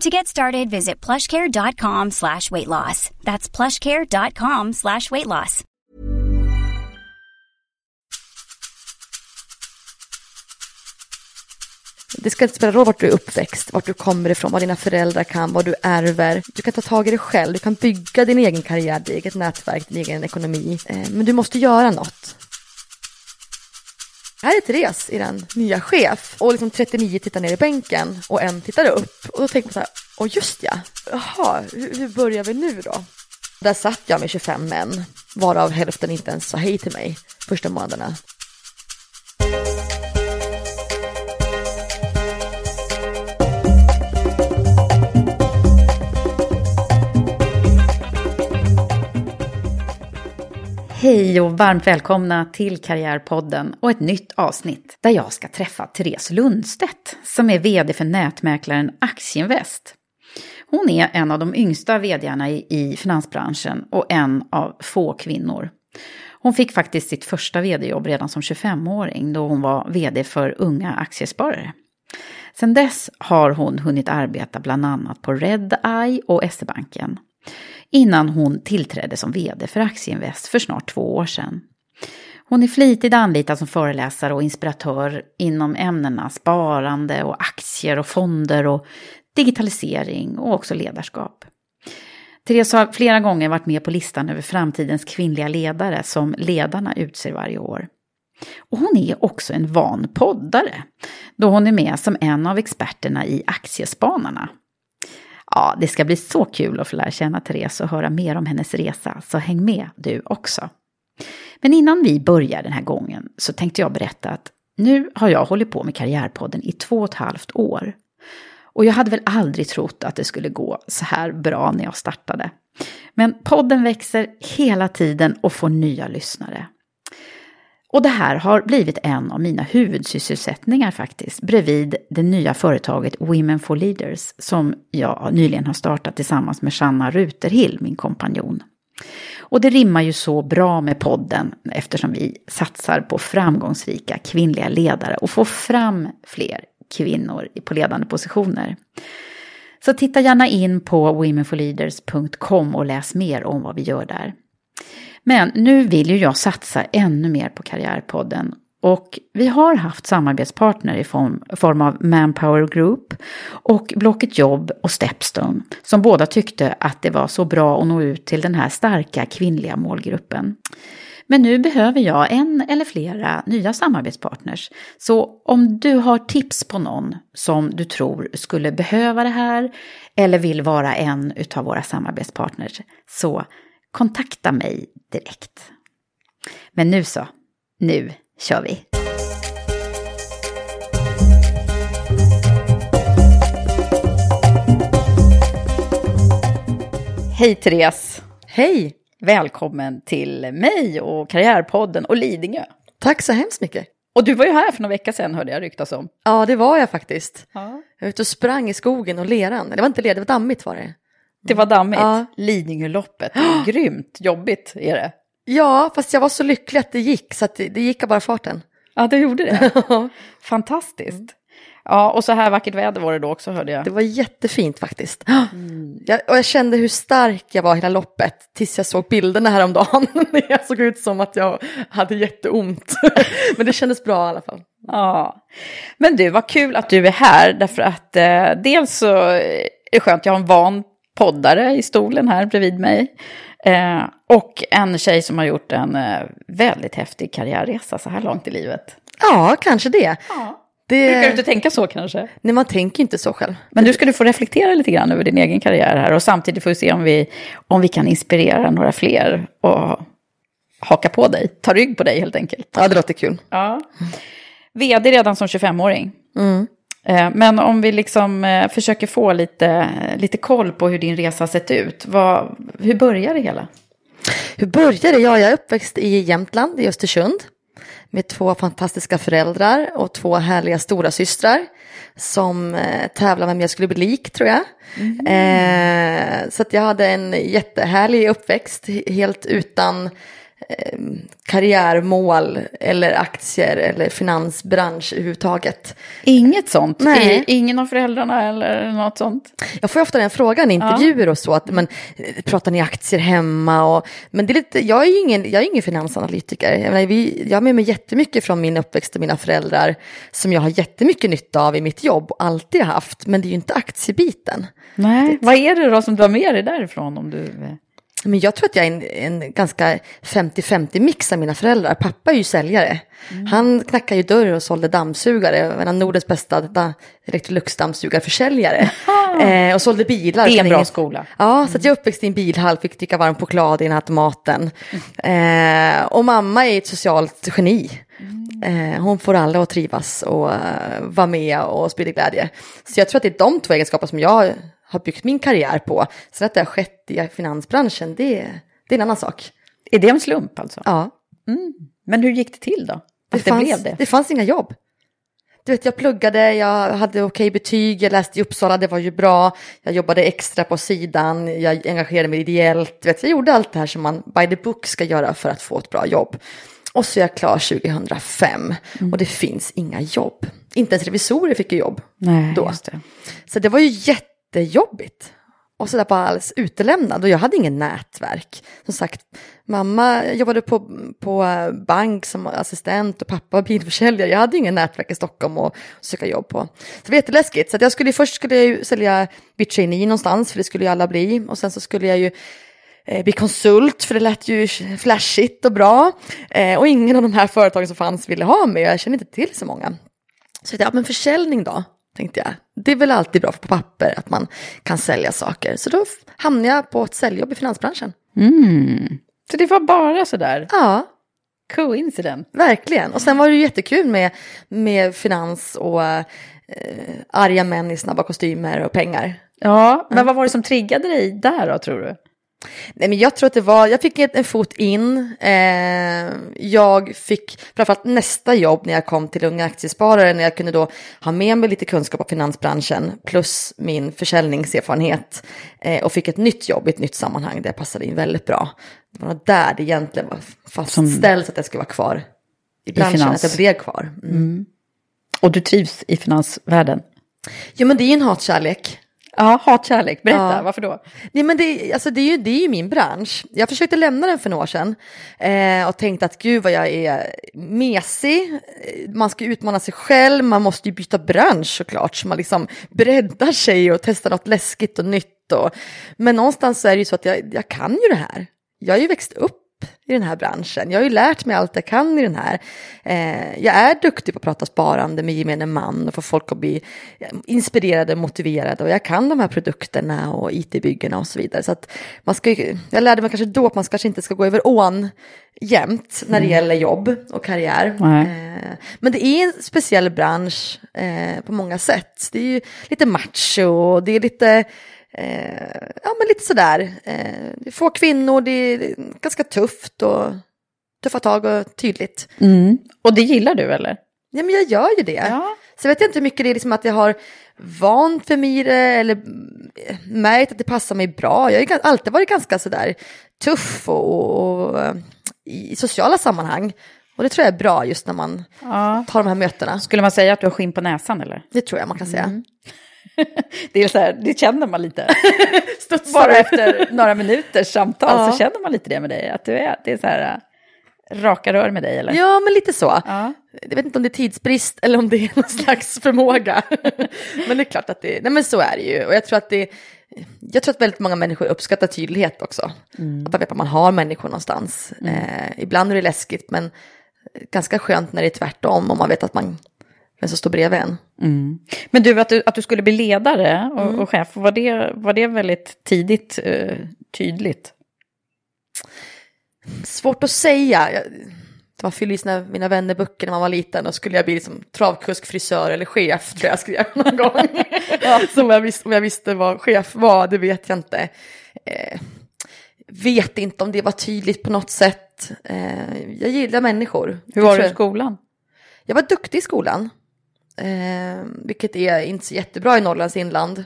To get started, visit plushcare.com slash weight loss. That's plushcare.com slash weight loss. Det ska inte spela roll vart du är uppväxt, vart du kommer ifrån, vad dina föräldrar kan, vad du ärver. Du kan ta tag i det själv, du kan bygga din egen karriär, ditt eget nätverk, din egen ekonomi. Eh, men du måste göra något. Här är Therese, er nya chef. Och liksom 39 tittar ner i bänken och en tittar upp. Och då tänker man så här, åh just ja, jaha, hur, hur börjar vi nu då? Där satt jag med 25 män, varav hälften inte ens sa hej till mig första månaderna. Hej och varmt välkomna till Karriärpodden och ett nytt avsnitt där jag ska träffa Therese Lundstedt som är vd för nätmäklaren Aktieinvest. Hon är en av de yngsta vdarna i, finansbranschen och en av få kvinnor. Hon fick faktiskt sitt första vd-jobb redan som 25-åring då hon var vd för unga aktiesparare. Sedan dess har hon hunnit arbeta bland annat på Redeye och SE-banken innan hon tillträdde som vd för Aktieinvest för snart två år sedan. Hon är flitigt anlitad som föreläsare och inspiratör inom ämnena sparande och aktier och fonder och digitalisering och också ledarskap. Therese har flera gånger varit med på listan över framtidens kvinnliga ledare som ledarna utser varje år. Och hon är också en van poddare, då hon är med som en av experterna i Aktiespanarna. Ja, det ska bli så kul att få lära känna Therese och höra mer om hennes resa, så häng med du också. Men innan vi börjar den här gången så tänkte jag berätta att nu har jag hållit på med Karriärpodden i två och ett halvt år. Och jag hade väl aldrig trott att det skulle gå så här bra när jag startade. Men podden växer hela tiden och får nya lyssnare. Och det här har blivit en av mina huvudsysselsättningar faktiskt, bredvid det nya företaget Women for Leaders som jag nyligen har startat tillsammans med Shanna Ruterhill, min kompanjon. Och det rimmar ju så bra med podden eftersom vi satsar på framgångsrika kvinnliga ledare och får fram fler kvinnor på ledande positioner. Så titta gärna in på womenforleaders.com och läs mer om vad vi gör där. Men nu vill ju jag satsa ännu mer på Karriärpodden och vi har haft samarbetspartner i form, form av Manpower Group och Blocket Jobb och Stepstone som båda tyckte att det var så bra att nå ut till den här starka kvinnliga målgruppen. Men nu behöver jag en eller flera nya samarbetspartners. Så om du har tips på någon som du tror skulle behöva det här eller vill vara en utav våra samarbetspartners så kontakta mig direkt. Men nu så, nu kör vi! Hej Therese! Hej! Välkommen till mig och Karriärpodden och Lidingö. Tack så hemskt mycket. Och du var ju här för några veckor sedan hörde jag ryktas om. Ja, det var jag faktiskt. Ja. Jag var ute och sprang i skogen och leran. Det var inte lera, det var dammigt var det. Det var dammigt. Ja. Lidingöloppet, grymt jobbigt är det. Ja, fast jag var så lycklig att det gick, så det, det gick av bara farten. Ja, du gjorde det. Fantastiskt. Ja, och så här vackert väder var det då också hörde jag. Det var jättefint faktiskt. Jag, och jag kände hur stark jag var hela loppet tills jag såg bilderna häromdagen. jag såg ut som att jag hade jätteont. Men det kändes bra i alla fall. Ja. Men du, vad kul att du är här, därför att eh, dels så är det skönt, jag har en van poddare i stolen här bredvid mig. Eh, och en tjej som har gjort en eh, väldigt häftig karriärresa så här långt i livet. Ja, kanske det. Ja. det... Brukar du inte tänka så kanske? Nej, man tänker inte så själv. Men du skulle få reflektera lite grann över din egen karriär här och samtidigt får vi se om vi, om vi kan inspirera några fler och haka på dig, ta rygg på dig helt enkelt. Ja, det låter kul. Ja. Vd redan som 25-åring. Mm. Eh, Men om vi liksom eh, försöker få lite, lite koll på hur din resa sett ut. Vad, hur börjar det hela? Hur började det? Ja, jag är uppväxt i Jämtland, i Östersund. Med två fantastiska föräldrar och två härliga stora systrar som eh, tävlade med vem jag skulle bli lik tror jag. Eh, så jag hade en jättehärlig uppväxt, he- helt utan eh, karriärmål eller aktier eller finansbransch överhuvudtaget. Inget sånt? Nej. Ingen av föräldrarna eller något sånt? Jag får ofta den frågan i intervjuer och så, att, men, eh, pratar ni aktier hemma? Och, men det är lite, jag är ju ingen, jag är ingen finansanalytiker. Jag, menar, vi, jag har med mig jättemycket från min uppväxt och mina föräldrar som jag har jättemycket nytta av i mitt jobb och alltid haft, men det är ju inte aktiebiten. Nej. Vad är det då som du har med dig därifrån? Om du... Men jag tror att jag är en, en ganska 50-50 mix av mina föräldrar. Pappa är ju säljare. Han knackade ju dörr och sålde dammsugare. En av Nordens bästa da- Electrolux-dammsugarförsäljare. eh, och sålde bilar. Det är en bra ingen- skola. Ja, så att jag är uppväxt i en bilhall, fick dricka varm choklad i den här automaten. Eh, och mamma är ett socialt geni. Eh, hon får alla att trivas och uh, vara med och sprida glädje. Så jag tror att det är de två egenskaper som jag har byggt min karriär på. Sen att det har skett i finansbranschen, det, det är en annan sak. Är det en slump alltså? Ja, Men hur gick det till då? Att det, fanns, det? det fanns inga jobb. Du vet, jag pluggade, jag hade okej betyg, jag läste i Uppsala, det var ju bra. Jag jobbade extra på sidan, jag engagerade mig ideellt. Du vet, jag gjorde allt det här som man by the book ska göra för att få ett bra jobb. Och så är jag klar 2005 Mm. och det finns inga jobb. Inte ens revisorer fick ju jobb Nej, då. det. Så det var ju jättejobbigt. Och så där bara alldeles utelämnad och jag hade ingen nätverk. Som sagt, mamma jobbade på, på bank som assistent och pappa var bilförsäljare. Jag hade ingen nätverk i Stockholm att söka jobb på. Så det var jätteläskigt. Så att jag skulle, först skulle jag ju sälja Bitchaini någonstans, för det skulle ju alla bli. Och sen så skulle jag ju eh, bli konsult, för det lät ju flashigt och bra. Eh, och ingen av de här företagen som fanns ville ha mig, jag kände inte till så många. Så jag tänkte, ja men försäljning då, tänkte jag. Det är väl alltid bra på papper att man kan sälja saker. Så då hamnade jag på ett säljjobb i finansbranschen. Så det var bara sådär? Ja, Coincident? verkligen. Och sen var det ju jättekul med, med finans och eh, arga män i snabba kostymer och pengar. Ja, men vad var det som triggade dig där då, tror du? Nej, men jag tror att det var, jag fick en, fot in. Eh, jag fick framförallt nästa jobb när jag kom till Unga Aktiesparare, när jag kunde då ha med mig lite kunskap om finansbranschen plus min försäljningserfarenhet eh, och fick ett nytt jobb i ett nytt sammanhang där jag passade in väldigt bra. Det var där det egentligen var fastställt att jag skulle vara kvar i branschen, finans. att jag blev kvar. Mm. Och du trivs i finansvärlden? Jo, men det är ju en hatkärlek. Ja, hatkärlek. Berätta, Ja. varför då? Nej, men det, alltså det, är ju, det är ju min bransch. Jag försökte lämna den för några år sedan eh, och tänkte att gud vad jag är mesig. Man ska utmana sig själv, man måste ju byta bransch såklart. Så man liksom breddar sig och testar något läskigt och nytt. Och, men någonstans så är det ju så att jag, jag kan ju det här. Jag har ju växt upp i den här branschen. Jag har ju lärt mig allt jag kan i den här. Eh, jag är duktig på att prata sparande med gemene man och få folk att bli eh, inspirerade och motiverade och jag kan de här produkterna och it-byggena och så vidare. Så att man ska ju, jag lärde mig kanske då att man kanske inte ska gå över ån jämt när det gäller jobb och karriär. Nej. Eh, men det är en speciell bransch eh, på många sätt. Det är ju lite macho och det är lite Eh, ja, men lite sådär. Eh, få kvinnor, det är ganska tufft och tuffa tag och tydligt. Mm. Och det gillar du eller? Ja, men jag gör ju det. Ja. Så vet jag inte hur mycket det är liksom att jag har vant för mig det eller mm, märkt att det passar mig bra. Jag har alltid varit ganska sådär tuff och, och, i sociala sammanhang. Och det tror jag är bra just när man Ja. tar de här mötena. Skulle man säga att du har skinn på näsan eller? Det tror jag man kan säga. Mm. Det, är så här, det känner man lite. Bara efter några minuters samtal Ja. så känner man lite det med dig. Att du är, det är så här äh, raka rör med dig eller? Ja, men lite så. Ja. Jag vet inte om det är tidsbrist eller om det är någon slags förmåga. men det är klart att det nej men så är det ju. Och jag tror att det, jag tror att väldigt många människor uppskattar tydlighet också. Att man vet att man har människor någonstans. Eh, ibland är det läskigt, men ganska skönt när det är tvärtom. Om man vet att man, vem som står bredvid en. Men du att, du, att du skulle bli ledare och, Mm. och chef, var det, var det väldigt tidigt eh, tydligt? Svårt att säga. Jag, man fyllde i sina, mina vännerböcker när man var liten och skulle jag bli liksom travkusk, frisör eller chef tror jag skrev någon gång. Så om jag, visste, om jag visste vad chef var, det vet jag inte. Eh, vet inte om det var tydligt på något sätt. Eh, jag gillar människor. Hur var du i skolan? Jag var duktig i skolan. Eh, vilket är inte så jättebra i Norrlands inland.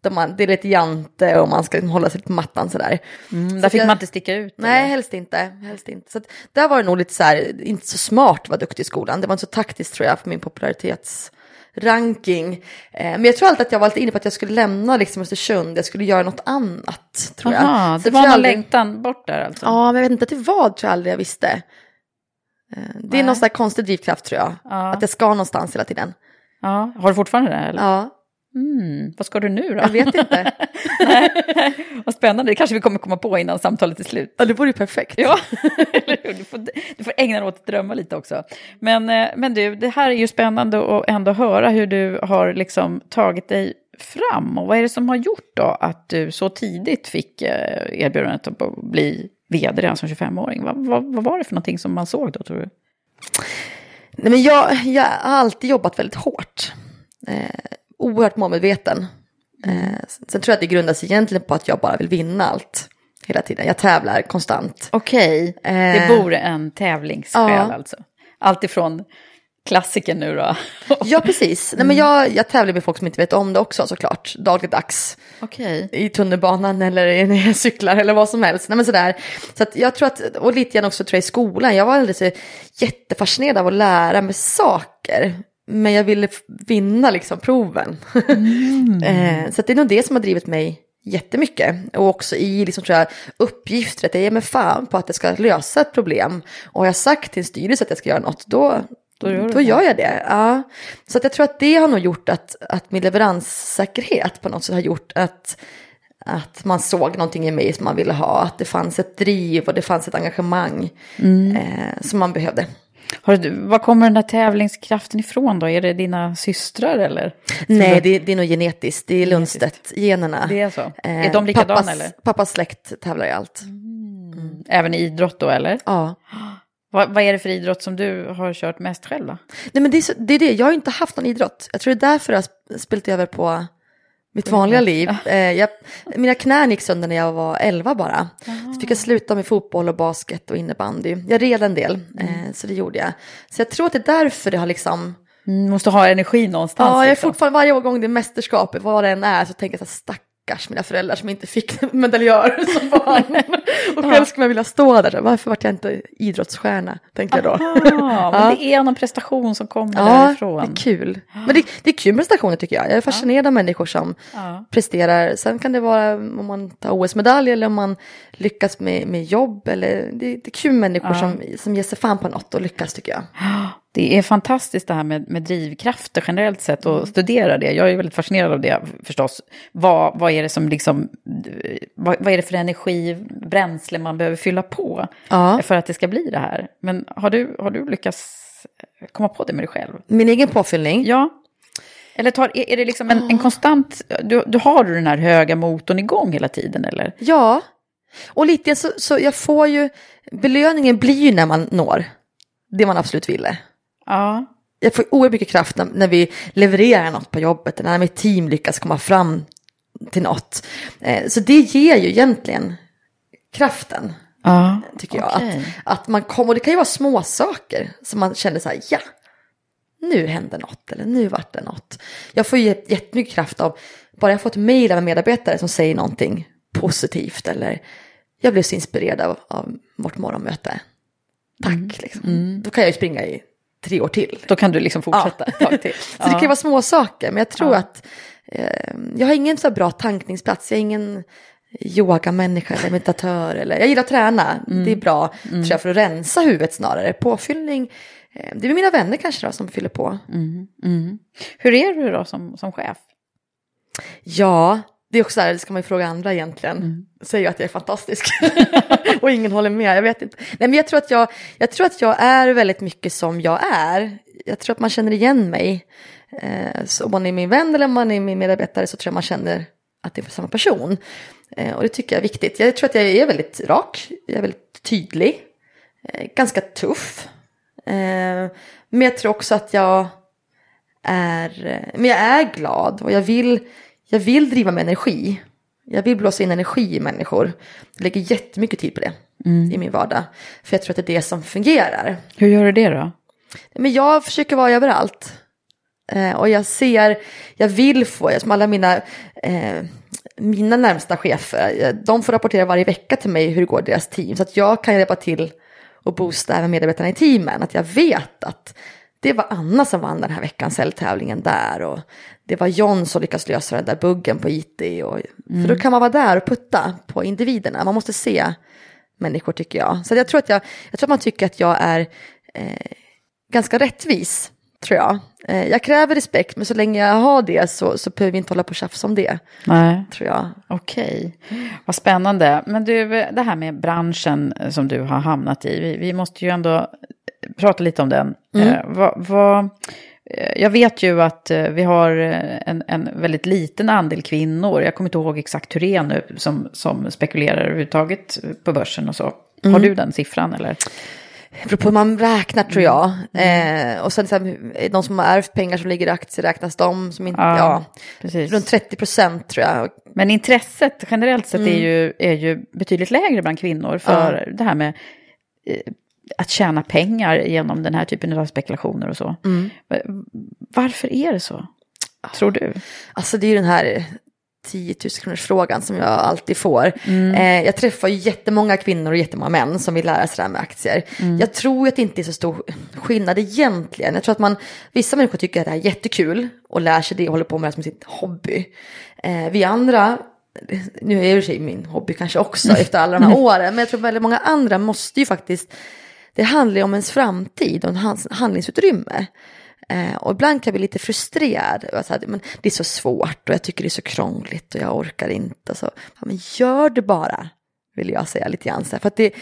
Där man, det är lite jante och man ska hålla sig på mattan sådär. Mm, Så där fick jag- man inte sticka ut? Nej, eller? helst inte. Helst inte. Så att där var det nog lite så här, inte så smart att vara duktig i skolan. Det var inte så taktiskt tror jag för min popularitetsranking. Eh, men jag tror alltid att jag var lite inne på att jag skulle lämna liksom Östersund, jag skulle göra något annat tror jag. Aha, Så det jag var någon aldrig- längtan bort där alltså? Ja, men jag vet inte till vad tror jag aldrig jag visste. Eh, det Nej. är någon sån här konstig drivkraft tror jag. Ja. Att jag ska någonstans hela tiden. Ja, har du fortfarande det? Eller? Ja, Mm, vad ska du nu då? jag vet inte. vad spännande, det kanske vi kommer komma på innan samtalet är slut. ja, det vore ju perfekt. Ja, du, får, du får ägna dig åt att drömma lite också. Men, eh, men du, det här är ju spännande att ändå höra hur du har liksom tagit dig fram. Och vad är det som har gjort då att du så tidigt fick eh, erbjudandet att bli vd redan som 25-åring? Vad, vad, vad var det för någonting som man såg då, tror du? Nej, men jag, jag har alltid jobbat väldigt hårt. Eh, oerhört målmedveten. Eh, sen tror jag att det grundas egentligen på att jag bara vill vinna allt. Hela tiden. Jag tävlar konstant. Okej, det Eh, bor en tävlingssjäl ja. alltså. Allt ifrån klassiken nu då. Ja, precis. Nej, men jag, jag tävlar med folk som inte vet om det också såklart. Dagligdags. Okej. I tunnelbanan eller när jag cyklar eller vad som helst. Nej, men sådär. Så jag tror att, och lite grann också tror jag i skolan. Jag var så jättefascinerad av att lära mig saker. Men jag ville vinna liksom proven. eh, så det är nog det som har drivit mig jättemycket. Och också i liksom, tror jag, uppgifter, att jag ger mig fan på att jag ska lösa ett problem. Och har jag sagt till en styrelse att jag ska göra något, då, Då gör då gör jag det. Ja. Så att jag tror att det har nog gjort att, att min leveranssäkerhet på något sätt har gjort att, att man såg någonting i mig som man ville ha. Att det fanns ett driv och det fanns ett engagemang eh, som man behövde. Har du, var kommer den här tävlingskraften ifrån då? Är det dina systrar eller? Nej, det, det är nog genetiskt. Det är Lundstedt-generna. Det är så? Eh, Är de likadana pappas, eller? Pappas släkt tävlar i allt. Även i idrott då eller? Ja. Vad, vad är det för idrott som du har kört mest själv då? Nej men det är, så, det är det, jag har inte haft någon idrott. Jag tror det är därför jag spelat över på mitt vanliga liv. Eh, jag, mina knän gick sönder när jag var 11 bara. Så fick jag sluta med fotboll och basket och innebandy. Jag red en del, eh, så det gjorde jag. Så jag tror att det är därför det har liksom... Mm, måste ha energi någonstans. Ja, jag är liksom. fortfarande varje gång det är mästerskapet, vad det än är, så tänker jag så här, stackars mina föräldrar som inte fick medaljör som barn. och själv skulle man vilja stå där, varför vart jag inte idrottsstjärna, tänker jag då. Ah, men det är någon prestation som kommer Ja, därifrån. det är kul. Men det, det är kul prestationer tycker jag. Jag är fascinerad av människor som Ja. presterar. Sen kan det vara om man tar OS-medalj eller om man lyckas med, med jobb. Eller, det, det är kul människor som, som ger sig fan på något och lyckas tycker jag. Det är fantastiskt det här med, med drivkrafter generellt sett och Mm. studera det. Jag är väldigt fascinerad av det förstås. Vad, vad är det som liksom, vad, vad är det för energi, bränsle man behöver fylla på Ja. för att det ska bli det här? Men har du, har du lyckats komma på det med dig själv? Min egen påfyllning. Ja. Eller tar, är, är det liksom en, en konstant, du, du har du den här höga motorn igång hela tiden eller? Ja, och lite så, så jag får ju, belöningen blir ju när man når det man absolut ville. Ja. Jag får oerhört mycket kraft när, när vi levererar något på jobbet, när mitt team lyckas komma fram till något. Eh, så det ger ju egentligen kraften, Ja. tycker jag. Okej. Att, att man kommer, och det kan ju vara små saker som man känner så här, ja, nu hände något, eller nu vart det något. Jag får ju jättemycket kraft av, bara jag får ett mejl av en medarbetare som säger någonting positivt, eller jag blev så inspirerad av, av vårt morgonmöte. tack. Liksom. Då kan jag ju springa i tre år till. Då kan du liksom fortsätta ett tag till. så det kan vara små saker, men jag tror att eh, jag har ingen så bra tankningsplats. Jag är ingen yogamänniska eller meditatör. Eller, jag gillar att träna, det är bra tror jag, för att rensa huvudet snarare. Påfyllning, eh, det är mina vänner kanske då som fyller på. Hur är du då som, som chef? Ja, det är också så här, ska man ju fråga andra egentligen. Mm. Säger jag att jag är fantastisk. och ingen håller med, jag vet inte. Nej men jag tror, att jag, jag tror att jag är väldigt mycket som jag är. Jag tror att man känner igen mig. Eh, så om man är min vän eller om man är min medarbetare så tror jag man känner att det är samma person. Eh, och det tycker jag är viktigt. Jag tror att jag är väldigt rak, jag är väldigt tydlig, eh, ganska tuff. Eh, men jag tror också att jag är, eh, men jag är glad och jag vill, jag vill driva med energi. Jag vill blåsa in energi i människor. Jag lägger jättemycket tid på det i min vardag. För jag tror att det är det som fungerar. Hur gör du det då? Men jag försöker vara överallt. Eh, och jag ser, jag vill få, som alla mina, eh, mina närmsta chefer, eh, de får rapportera varje vecka till mig hur det går i deras team. Så att jag kan hjälpa till och boosta även medarbetarna i teamen. Att jag vet att det var Anna som vann den här veckans säljtävlingen där. Och det var John som lyckades lösa den där buggen på IT. Och, För då kan man vara där och putta på individerna. Man måste se människor tycker jag. Så jag tror att, jag, jag tror att man tycker att jag är eh, ganska rättvis, tror jag. Eh, jag kräver respekt, men så länge jag har det så, så behöver vi inte hålla på och tjafsa om det, Nej. tror jag. Okej, vad spännande. Men du, det här med branschen som du har hamnat i, vi, vi måste ju ändå prata lite om den. Mm. Eh, vad, vad, eh, jag vet ju att eh, vi har eh, en, en väldigt liten andel kvinnor, jag kommer inte ihåg exakt hur det är nu, som, som spekulerar överhuvudtaget på börsen och så. Mm. Har du den siffran eller? Det beror på hur man räknar tror jag. Eh, och sen så här, de som har ärvt pengar som ligger i aktier räknas de som inte, Ja, ja, precis. runt 30 procent tror jag. Men intresset generellt sett Mm. är, ju, är ju betydligt lägre bland kvinnor för det här med att tjäna pengar genom den här typen av spekulationer och så. Mm. Va- Varför är det så? Tror du? Alltså det är ju den här 10 000 kronors frågan som jag alltid får. Eh, jag träffar ju jättemånga kvinnor och jättemånga män som vill lära sig det här med aktier. Jag tror att det inte är så stor skillnad egentligen. Jag tror att man, vissa människor tycker att det här är jättekul och lär sig det och håller på med det som sin hobby. Eh, vi andra, nu är det sig min hobby kanske också efter alla de här åren, men jag tror väldigt många andra måste ju faktiskt, det handlar ju om ens framtid och ens handlingsutrymme. Eh, och ibland kan jag bli lite frustrerad. Och så här, men det är så svårt och jag tycker det är så krångligt och jag orkar inte. Så, ja, men gör det bara, vill jag säga lite grann. För att det,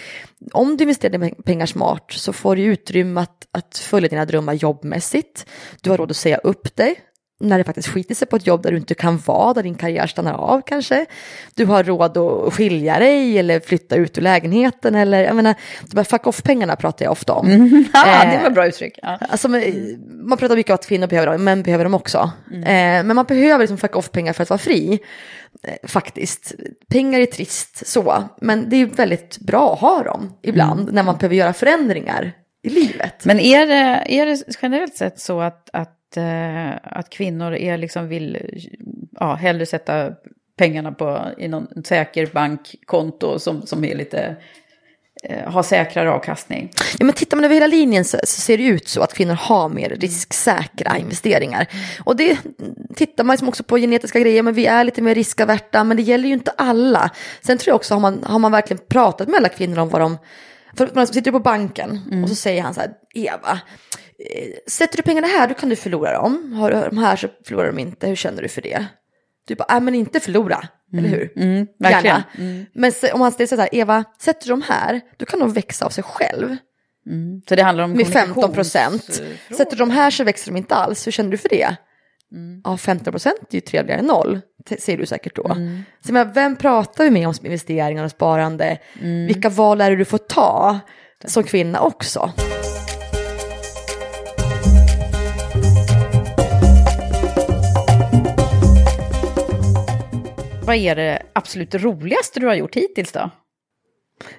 om du investerar dina pengar smart så får du utrymme att, att följa dina drömmar jobbmässigt. Du har råd att säga upp dig när det faktiskt skiter sig på ett jobb där du inte kan vara, där din karriär stannar av kanske. Du har råd att skilja dig eller flytta ut ur lägenheten eller, jag menar, de här fuck off-pengarna pratar jag ofta om. Ja, Eh, det var ett bra uttryck. Ja. Alltså, man pratar mycket om att kvinnor behöver dem, män behöver dem också. Eh, men man behöver liksom fuck off-pengar för att vara fri. Eh, faktiskt. Pengar är trist så, men det är väldigt bra att ha dem ibland när man behöver göra förändringar i livet. Men är det, är det generellt sett så att, att, eh, att kvinnor är liksom vill ja, hellre sätta pengarna på, i någon säker bankkonto som, som är lite, eh, har säkrare avkastning? Ja, men tittar man över hela linjen så, så ser det ut så att kvinnor har mer risksäkra investeringar. Och det tittar man liksom också på genetiska grejer, men vi är lite mer riskaverta, men det gäller ju inte alla. Sen tror jag också, har man, har man verkligen pratat med alla kvinnor om vad de... För man sitter på banken och så säger han så här, Eva, eh, sätter du pengarna här då kan du förlora dem. Har du de här så förlorar de inte, hur känner du för det? Du bara, äh, men inte förlora, eller hur? Mm, verkligen. Gärna. Men om han säger så här, Eva, sätter du de här, då kan de växa av sig själv Så det handlar om med 15 procent. kommunikationsfrågor. Sätter de här så växer de inte alls. Hur känner du för det? Ja, 15 procent är ju trevligare än noll, säger du säkert då. Så men, vem pratar vi med om investeringar och sparande? Vilka val är det du får ta som kvinna också? Vad är det absolut roligaste du har gjort hittills då?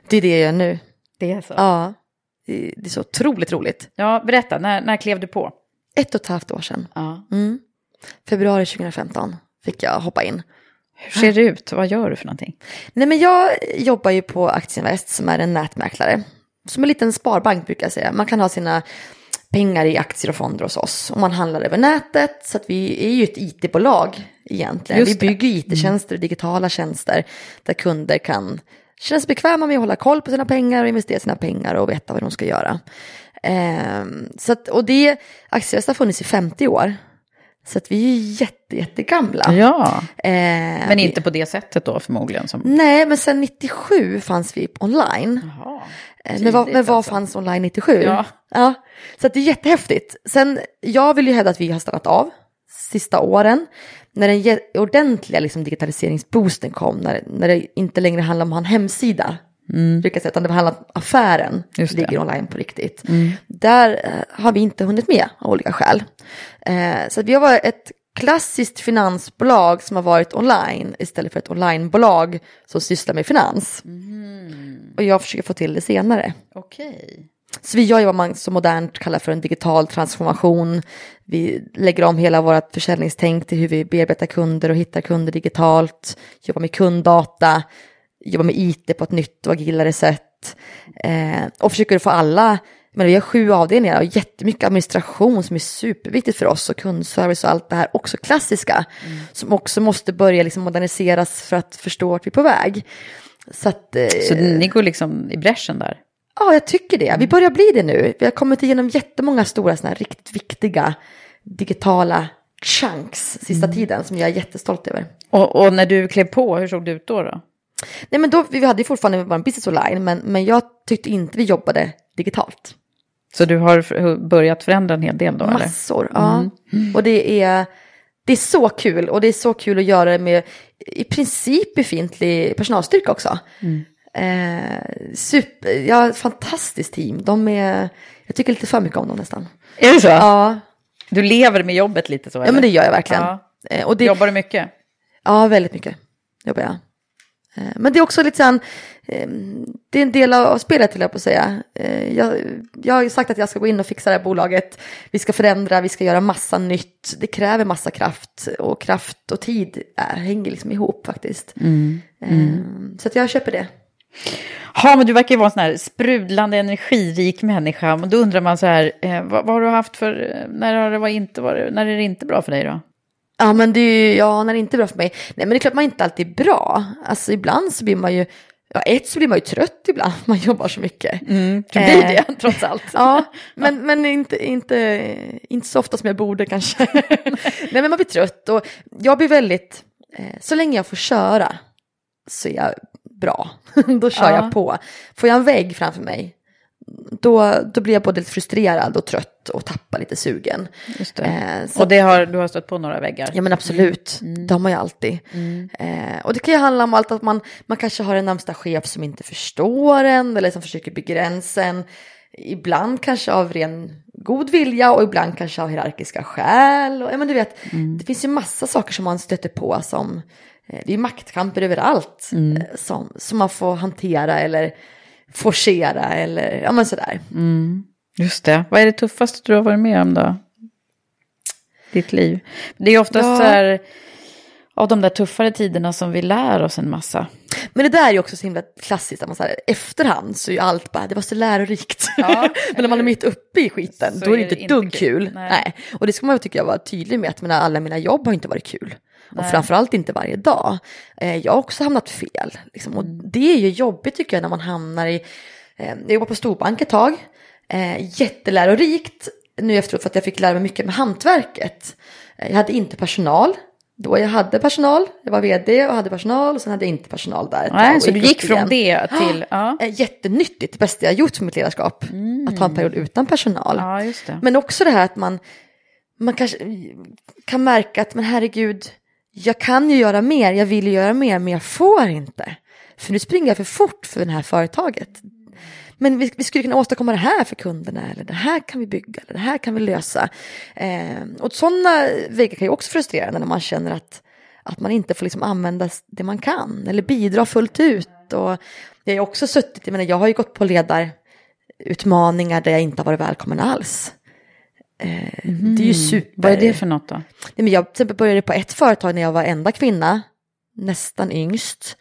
Det är det jag gör nu. Det är så. Ja, det är så otroligt roligt. Ja, berätta, när, när klev du på? Ett och ett halvt år sedan, Ja. Februari 2015, fick jag hoppa in. Hur ser det ut? Vad gör du för någonting? Nej men jag jobbar ju på Aktieinvest som är en nätmäklare som en liten sparbank brukar jag säga. Man kan ha sina pengar i aktier och fonder hos oss. Och man handlar över nätet. Så att vi är ju ett it-bolag egentligen. Just vi bygger it-tjänster och digitala tjänster. Där kunder kan känna sig bekväma med att hålla koll på sina pengar och investera sina pengar och veta vad de ska göra. Ehm, så att, och det, Aktievest har funnits i 50 år. Så att vi är jätte, jättegamla. Ja, Ehm, men inte på det sättet då förmodligen. Som... Nej, men sen 97 fanns vi online. Jaha. Eh, Men vad, men vad alltså. fanns online 97? Ja. ja. Så att det är jättehäftigt. Sen, jag vill ju hävda att vi har stannat av sista åren. När den ordentliga liksom, digitaliseringsboosten kom, när, när det inte längre handlar om att ha en hemsida. Brukar jag säga, utan det handlar om affären Mm. Mm. ligger online på riktigt. Där eh, har vi inte hunnit med av olika skäl. Eh, så vi har varit ett klassiskt finansbolag som har varit online istället för ett onlinebolag som sysslar med finans. Mm. Och jag försöker få till det senare. Okej. Så vi gör ju vad man så modernt kallar för en digital transformation. Vi lägger om hela vårt försäljningstänk till hur vi bearbetar kunder och hittar kunder digitalt. Jobbar med kunddata, jobbar med IT på ett nytt och agilare sätt. Eh, och försöker få alla, men vi har sju avdelningar och jättemycket administration som är superviktigt för oss och kundservice och allt det här också klassiska. Som också måste börja liksom moderniseras för att förstå vart vi är på väg. Så att, eh, Så ni går liksom i bräschen där? Ja, jag tycker det. Vi börjar bli det nu. Vi har kommit igenom jättemånga stora såna här riktigt viktiga digitala chunks sista tiden som jag är jättestolt över. Och, och när du klev på, hur såg det ut då? då? Nej, men då, vi hade ju fortfarande vår business online, men, men jag tyckte inte vi jobbade digitalt. Så du har börjat förändra en hel del då? Eller? Massor, ja. Och det är, det är så kul och det är så kul att göra det med i princip befintlig personalstyrka också. Eh, super, ett fantastiskt team. De är, jag tycker lite för mycket om dem nästan. Är det så? Ja, Du lever med jobbet lite så? ja eller? men det gör jag verkligen. Ja. Eh, och det, Jobbar du mycket? Ja, väldigt mycket jobbar jag. Eh, Men det är också lite sån, eh, det är en del av spelet till jag på att säga. Eh, Jag, jag har ju sagt att jag ska gå in och fixa det här bolaget. Vi ska förändra, vi ska göra massa nytt. Det kräver massa kraft och kraft och tid är, hänger liksom ihop faktiskt. Eh, Så att jag köper det. Ja, men du verkar ju vara en sån här sprudlande energirik människa. Men då undrar man så här, eh, vad, vad har du haft för, när, har det var inte, var, när är det inte bra för dig då? Ja, men det är ju, ja, när det inte är bra för mig. Nej, men det är klart man inte alltid är bra. Alltså ibland så blir man ju, ja, ett så blir man ju trött ibland, man jobbar så mycket. Du blir Eh, det, trots allt. Ja, men, men inte, inte, inte så ofta som jag borde kanske. Nej, men man blir trött och jag blir väldigt, eh, så länge jag får köra så är jag bra. då kör Ja. jag på. Får jag en vägg framför mig, då, då blir jag både lite frustrerad och trött och tappar lite sugen. Det. Eh, Och det har, du har stött på några väggar? Ja men absolut, det har man ju alltid. Eh, och det kan ju handla om allt att man, man kanske har en närmsta chef som inte förstår en eller som försöker begränsa en. Ibland kanske av ren god vilja och ibland kanske av hierarkiska skäl. Och, ja, men du vet, Det finns ju massa saker som man stöter på som, eh, det är ju maktkamper överallt eh, som, som man får hantera eller forcera eller ja men sådär. Just det. Vad är det tuffaste du har varit med om då? Ditt liv. Det är oftast Ja. så här, av de där tuffare tiderna som vi lär oss en massa. Men det där är ju också så himla klassiskt, att man så här, efterhand så är ju allt bara, det var så lärorikt. Ja, Men när man är mitt uppe i skiten, Så då är det inte ett dugg kul. Nej. Nej. Och det ska man ju tycka jag vara tydlig med, att mina, alla mina jobb har inte varit kul. Och framförallt inte varje dag. Eh, jag har också hamnat fel. Liksom. Och Mm. det är ju jobbigt tycker jag när man hamnar i, eh, jag jobbade på storbank ett tag, eh, jättelärorikt nu efteråt för att jag fick lära mig mycket med hantverket. Jag hade inte personal. Då jag hade personal, jag var vd och hade personal och sen hade jag inte personal där Nej, så du gick från det till... Ja, Eh, Jättenyttigt, det bästa jag gjort för mitt ledarskap. Att ha en period utan personal. ja just det. Men också det här att man, man kanske kan märka att men herregud, jag kan ju göra mer, jag vill ju göra mer, men jag får inte. För nu springer jag för fort för det här företaget. Men vi, vi skulle kunna åstadkomma det här för kunderna, eller det här kan vi bygga, eller det här kan vi lösa. Eh, och sådana väggar kan ju också frustrera när man känner att, att man inte får liksom använda det man kan, eller bidra fullt ut. Och jag har ju också suttit, jag menar, jag har ju gått på ledarutmaningar där jag inte har varit välkommen alls. Eh, Det är ju super. Vad är det för något då? Nej, men jag till exempel började på ett företag när jag var enda kvinna, nästan yngst.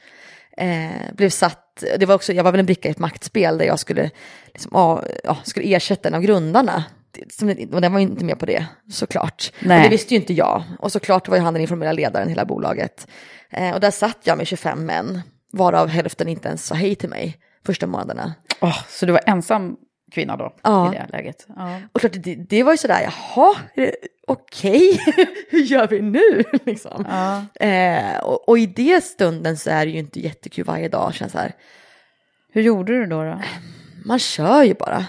Eh, blev satt att det var också, jag var väl en bricka i ett maktspel där jag skulle, liksom, ja, ja, skulle ersätta en av grundarna. Och den var ju inte med på det, såklart. Nej. Och det visste ju inte jag. Och såklart var ju han den informella ledaren i hela bolaget. Eh, och där satt jag med 25 män, varav hälften inte ens sa hej till mig första månaderna. Åh, så du var ensam kvinna då Ja. i det läget? Ja. Och klart, det, det var ju sådär, jaha, okej, hur gör vi nu? liksom. Ja. eh, och, och i det stunden så är det ju inte jättekul varje dag, känns här. Hur gjorde du då? då? Man kör ju bara.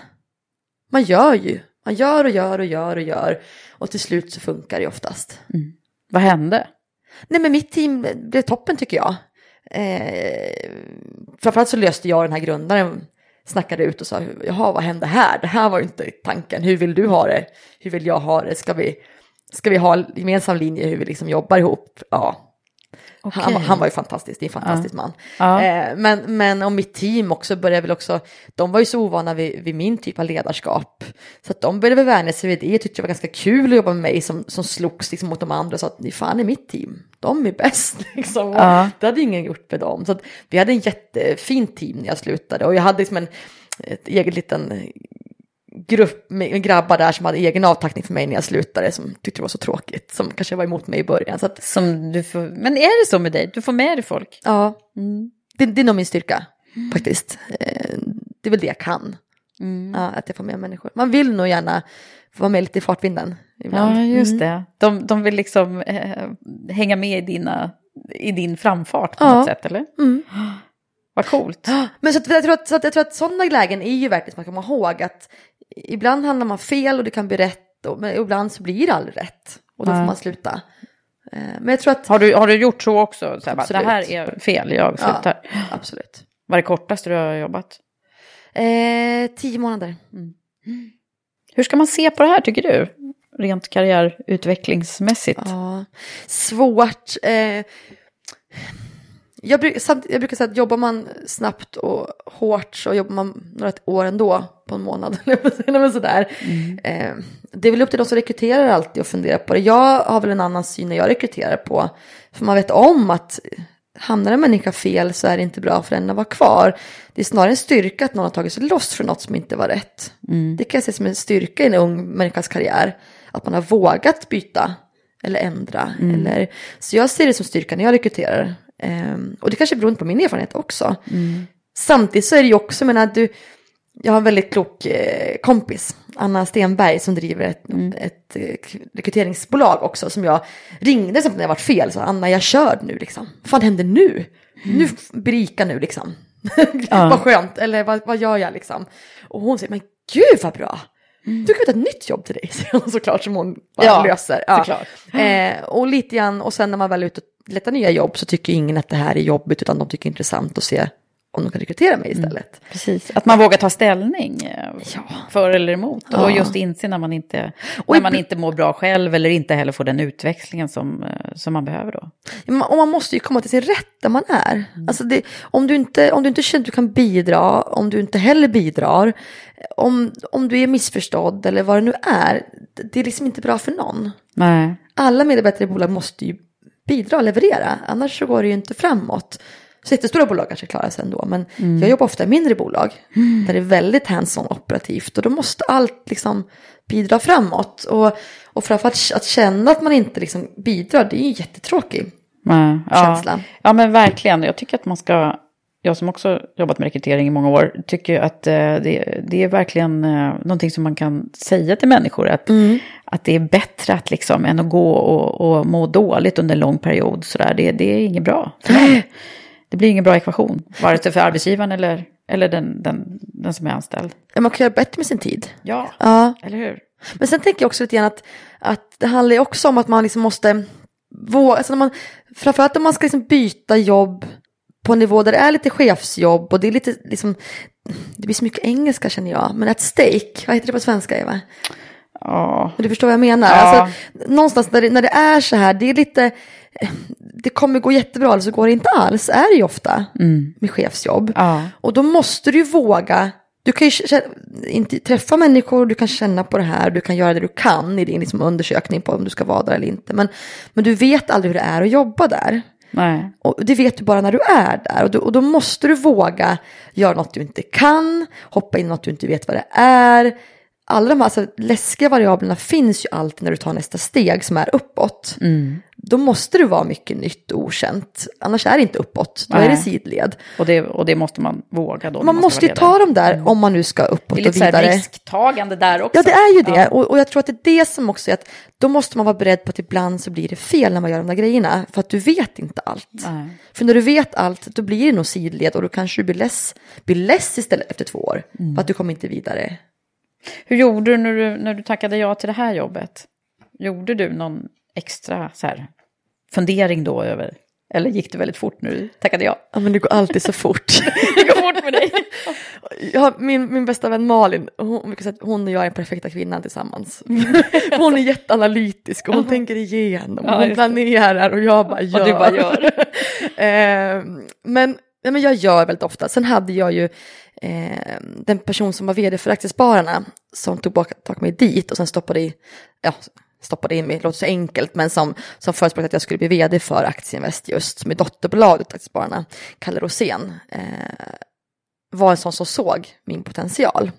Man gör ju. Man gör och gör och gör och gör. Och till slut så funkar det oftast. Vad hände? Nej men mitt team blev toppen tycker jag. Eh, framförallt så löste jag den här grundaren, snackade ut och sa, jaha vad hände här? Det här var ju inte tanken, hur vill du ha det? Hur vill jag ha det? Ska vi, ska vi ha en gemensam linje hur vi liksom jobbar ihop? Ja. Han, Okej. han var ju fantastisk, det är en fantastisk man. Ja. Eh, men, men om mitt team också började väl också, de var ju så ovana vid, vid min typ av ledarskap. Så att de började väl vänja sig vid det, jag tyckte det var ganska kul att jobba med mig som, som slogs liksom mot de andra och sa att ni fan är mitt team, de är bäst. Liksom. Och Ja. Det hade ingen gjort med dem. Så att vi hade en jättefin team när jag slutade och jag hade liksom en ett eget liten grupp med grabbar där som hade egen avtackning för mig när jag slutade som tyckte det var så tråkigt, som kanske var emot mig i början. Så att, Som du får... Men är det så med dig? Du får med dig folk? ja, Mm. det, det är nog min styrka faktiskt. Eh, det är väl det jag kan, Mm. ja, att jag får med människor. Man vill nog gärna vara med lite i fartvinden ibland. Ja, just Mm. det. De, de vill liksom eh, hänga med i, dina, i din framfart på Ja. något sätt, eller? Mm. Vad coolt. Men så, att, jag tror att, så att jag tror att sådana lägen är ju verkligen som man kan komma ihåg att ibland handlar man fel och det kan bli rätt, och, men ibland så blir det aldrig rätt och då Nej. får man sluta. Eh, Men jag tror att, Har du, har du gjort så också? Så här, bara, det här är fel, jag slutar. absolut. Vad är det kortaste du har jobbat? Eh, tio månader. Hur ska man se på det här tycker du? Rent karriärutvecklingsmässigt. Ja, svårt. Eh, jag, jag brukar säga att jobbar man snabbt och hårt så jobbar man några år ändå på en månad. eller sådär. Eh, det är väl upp till de som rekryterar alltid att fundera på det. Jag har väl en annan syn när jag rekryterar på. För man vet om att hamnar en människa fel så är det inte bra för den att vara kvar. Det är snarare en styrka att någon har tagit sig loss från något som inte var rätt. Det kan jag se som en styrka i en ung människas karriär. Att man har vågat byta eller ändra. Eller, så jag ser det som styrka när jag rekryterar. Ehm, och det kanske beror på min erfarenhet också. Samtidigt så är det ju också, jag menar, du, jag har en väldigt klok eh, kompis, Anna Stenberg, som driver ett, ett eh, k- rekryteringsbolag också, som jag ringde som när jag varit fel, så Anna jag kör nu liksom, vad fan händer nu? Nu f- berika nu liksom. vad skönt, eller vad, vad gör jag liksom? Och hon säger, men gud vad bra! Du kan ta ett nytt jobb till dig, säger hon såklart, som hon bara Ja, löser. såklart. Eh, och lite grann, och sen när man väl är ute och letar nya jobb så tycker ingen att det här är jobbigt, utan de tycker det är intressant att se om de kan rekrytera mig istället. Precis, att man vågar ta ställning eh, Ja. för eller emot. Ja. Och just inse när man, inte, Och när man inte mår bra själv eller inte heller får den utväxlingen som, eh, som man behöver då. Och man måste ju komma till sin rätt där man är. Alltså det, om, du inte, om du inte känner att du kan bidra, om du inte heller bidrar, om, om du är missförstådd eller vad det nu är, det- det är liksom inte bra för någon. Nej. Alla medarbetare i bolag måste ju bidra och leverera, annars så går det ju inte framåt. Så jättestora bolag kanske klarar sig ändå, men jag jobbar ofta i mindre bolag där det är väldigt hands-on operativt och då måste allt liksom bidra framåt. Och, och framförallt att känna att man inte liksom bidrar, det är ju jättetråkigt. Nej. Ja. Känsla. ja, men verkligen. Jag tycker att man ska, jag som också jobbat med rekrytering i många år, tycker att eh, det, det är verkligen eh, någonting som man kan säga till människor. Att, att det är bättre att liksom, än att gå och, och må dåligt under en lång period. Sådär. Det, det är inget bra. Det blir ingen bra ekvation, vare sig för arbetsgivaren eller, eller den, den, den som är anställd. Man kan göra bättre med sin tid. Ja, Ja. eller hur? Men sen tänker jag också lite grann att, att det handlar ju också om att man liksom måste våga, alltså när man, framförallt om man ska liksom byta jobb på en nivå där det är lite chefsjobb och det är lite liksom, det blir så mycket engelska känner jag, men at stake, vad heter det på svenska Eva? Ja, Du förstår vad jag menar? Ja. Alltså, någonstans när det, när det är så här, det är lite, det kommer gå jättebra eller så går det inte alls, är det ju ofta med chefsjobb. Ja. Och då måste du ju våga, du kan ju inte träffa människor, du kan känna på det här, du kan göra det du kan i din liksom undersökning på om du ska vara där eller inte. Men, men du vet aldrig hur det är att jobba där. Nej. Och det vet du bara när du är där. Och du, och då måste du våga göra något du inte kan, hoppa in i något du inte vet vad det är. Alla de här alltså, läskiga variablerna finns ju alltid när du tar nästa steg som är uppåt. Då måste det vara mycket nytt och okänt. Annars är det inte uppåt, då är det Nej. sidled. Och, det, och det måste man våga då. Man ska måste ju ta dem där om man nu ska uppåt Det är lite och vidare. risktagande där också. Ja, det är ju det. Och, och jag tror att det är det som också är att då måste man vara beredd på att ibland så blir det fel när man gör de där grejerna. För att du vet inte allt. Nej. För när du vet allt, då blir det nog sidled och då kanske du blir less, blir less istället efter två år. Mm. För att du kommer inte vidare. Hur gjorde du när, du när du tackade ja till det här jobbet? Gjorde du någon extra så här, fundering då över, eller gick det väldigt fort du tackade ja? Ja, men det går alltid så fort. Det går fort med dig. Ja, min, min bästa vän Malin, hon, hon och jag är perfekta kvinnan tillsammans. Hon är jätteanalytisk och hon tänker igenom och Ja, hon planerar och jag bara gör. du bara gör. eh, men, ja, men jag gör väldigt ofta. Sen hade jag ju eh, den person som var vd för Aktiespararna som tog bak, tog mig dit och sen stoppade i, ja, stoppade in mig, det låter så enkelt, men som, som förespråkade att jag skulle bli vd för Aktieinvest just, som är dotterbolaget Aktiespararna, Kalle Rosén. Eh, var en sån som såg min potential.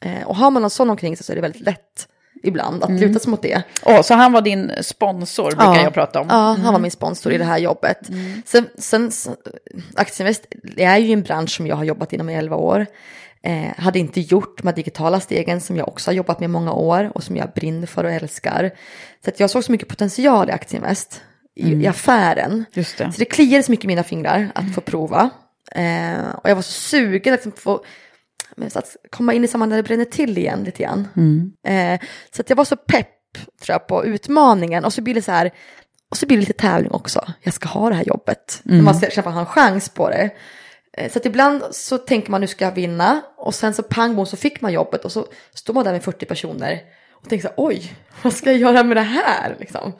Eh, och har man någon sån omkring sig så är det väldigt lätt ibland att luta sig mot det. Åh, så han var din sponsor, brukar jag prata om. Ja, han var min sponsor i det här jobbet. Sen, sen så- Aktieinvest är ju en bransch som jag har jobbat inom i 11 år. Eh, hade inte gjort de här digitala stegen som jag också har jobbat med i många år och som jag brinner för och älskar. Så att jag såg så mycket potential i Aktieinvest, i, i affären. Just det. Så det kliade så mycket i mina fingrar att få prova. Eh, och jag var så sugen liksom, att få men, så att komma in i sammanhang där det bränner till igen lite grann. Eh, så att jag var så pepp tror jag, på utmaningen och så blir det så här, och så blir det lite tävling också. Jag ska ha det här jobbet. Mm. Man ska känna att ha en chans på det. Eh, Så att ibland så tänker man nu ska jag vinna och sen så pang bom så fick man jobbet och så står man där med 40 personer och tänker så här, oj, vad ska jag göra med det här liksom?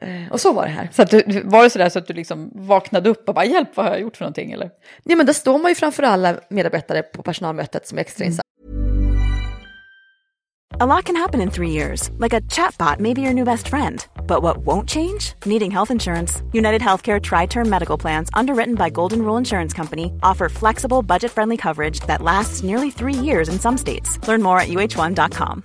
Eh, Och så var det här. Så att du, var det sådär så att du liksom vaknade upp och bara hjälp, vad har jag gjort för någonting eller? Ja men där står man ju framför alla medarbetare på personalmötet som är extra insatta. A lot can happen in three years, like a chatbot may be your new best friend. But what won't change? Needing health insurance. United Healthcare Tri Term Medical Plans, underwritten by Golden Rule Insurance Company, offer flexible, budget friendly coverage that lasts nearly three years in some states. Learn more at uh1.com.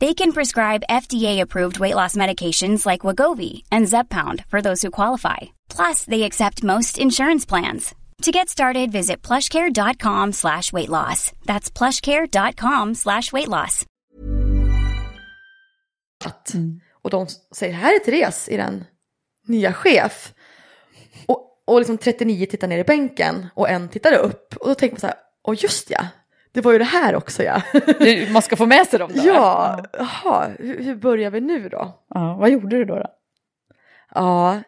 They can prescribe FDA-approved weight loss medications like Wagovi and Zepbound for those who qualify. Plus, they accept most insurance plans. To get started, visit plushcare.com slash weight loss. That's plushcare.com slash weight loss. och de säger här är Therese, är den nya chef. Och, och liksom 39 tittar ner i bänken och en tittar upp och då tänker man så här, åh just ja, det var ju det här också ja. Man ska få med sig dem då? ja, jaha, hur, hur börjar vi nu då? ja. Vad gjorde du då? då? Ja,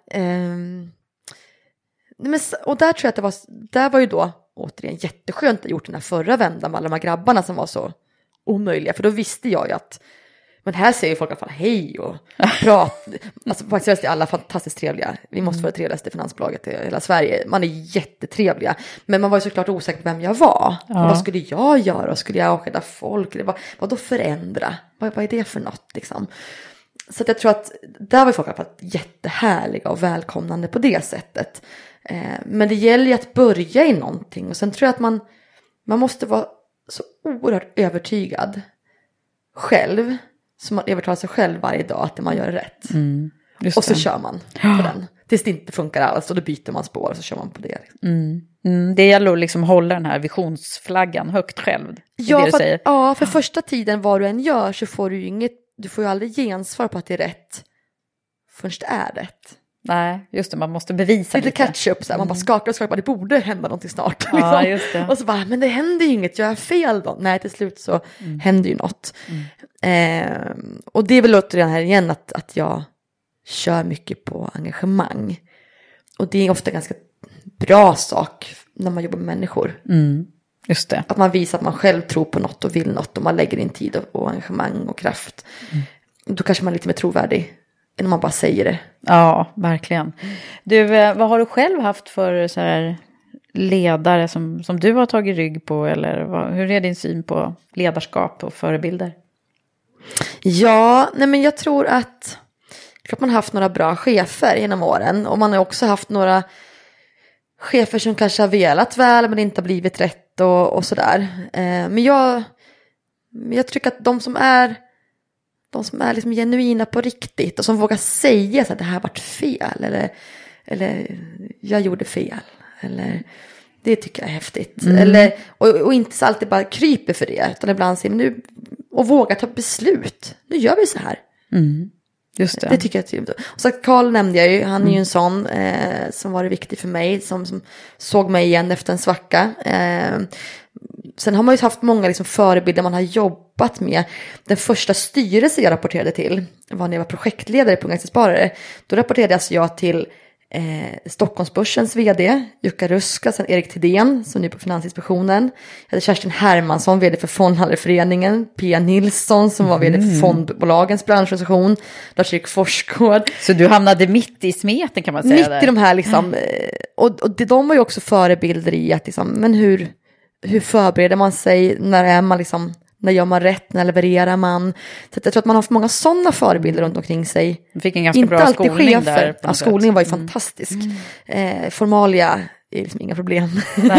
men, s- och där tror jag att det var, där var ju då återigen jätteskönt att gjort den här förra vändan med alla de här grabbarna som var så omöjliga, för då visste jag ju att men här säger folk i alla fall hej och pratar. Alltså faktiskt är alla fantastiskt trevliga. Vi måste vara det trevligaste finansbolaget i hela Sverige. Man är jättetrevliga. Men man var ju såklart osäker på vem jag var. Och vad skulle jag göra? Skulle jag avskeda folk? Eller vad, vad då förändra? Vad, vad är det för något liksom? Så jag tror att där var folk i alla fall jättehärliga och välkomnande på det sättet. Eh, men det gäller ju att börja i någonting och sen tror jag att man, man måste vara så oerhört övertygad själv. Så man övertalar sig själv varje dag att det man gör är rätt. Just och så det. kör man på den. Tills det inte funkar alls och då byter man spår och så kör man på det. Mm, det gäller att liksom hålla den här visionsflaggan högt själv. det Ja, det för, att- ja, för första tiden vad du än gör så får du ju inget, du får ju aldrig gensvar på att det är rätt förrän det är rätt. Nej, just det, man måste bevisa Lite catch-up, så här, man bara skakar och skakar, det borde hända någonting snart. Mm. Ja, liksom. Och så bara, men det händer ju inget, jag är fel då. Nej, till slut så Mm. händer ju något. Eh, och det är väl återigen här igen att, att jag kör mycket på engagemang. Och det är ofta ganska bra sak när man jobbar med människor. Just det. Att man visar att man själv tror på något och vill något och man lägger in tid och, och engagemang och kraft. Då kanske man är lite mer trovärdig än om man bara säger det. Ja, verkligen. Du, eh, vad har du själv haft för så här ledare som, som du har tagit rygg på? Eller vad, hur är din syn på ledarskap och förebilder? Ja, nej men jag tror att klart man har haft några bra chefer genom åren och man har också haft några chefer som kanske har velat väl men inte har blivit rätt och, och sådär. Eh, men jag, jag tycker att de som är de som är liksom genuina på riktigt och som vågar säga så att det här varit fel eller, eller jag gjorde fel eller det tycker jag är häftigt. Eller, och, och inte alltid bara kryper för det utan ibland säger nu och vågar ta beslut. Nu gör vi så här. Just det. Det tycker jag är trevligt. Och så Karl nämnde jag ju, han är ju en sån eh, som var viktig för mig, som, som såg mig igen efter en svacka. Eh, sen har man ju haft många liksom, förebilder man har jobbat med. Den första styrelse jag rapporterade till var när jag var projektledare på Aktiesparare. Då rapporterade alltså jag till eh, Stockholmsbörsens vd, Jukka Ruska, sen Erik Thedéen som nu är på Finansinspektionen. Jag hade Kerstin Hermansson, vd för Fondhandlarföreningen, Pia Nilsson som var vd för Fondbolagens branschorganisation, Lars-Erik Forsgård. Så du hamnade mitt i smeten kan man säga. Mitt där. i de här liksom, eh, och, och de var ju också förebilder i att liksom, men hur, hur förbereder man sig, när är man liksom, när gör man rätt, när levererar man? Så jag tror att man har haft många sådana förebilder runt omkring sig. Du fick en ganska Inte bra alltid skolning chefer. där. Ja, skolningen var ju fantastisk. Eh, formalia är liksom inga problem.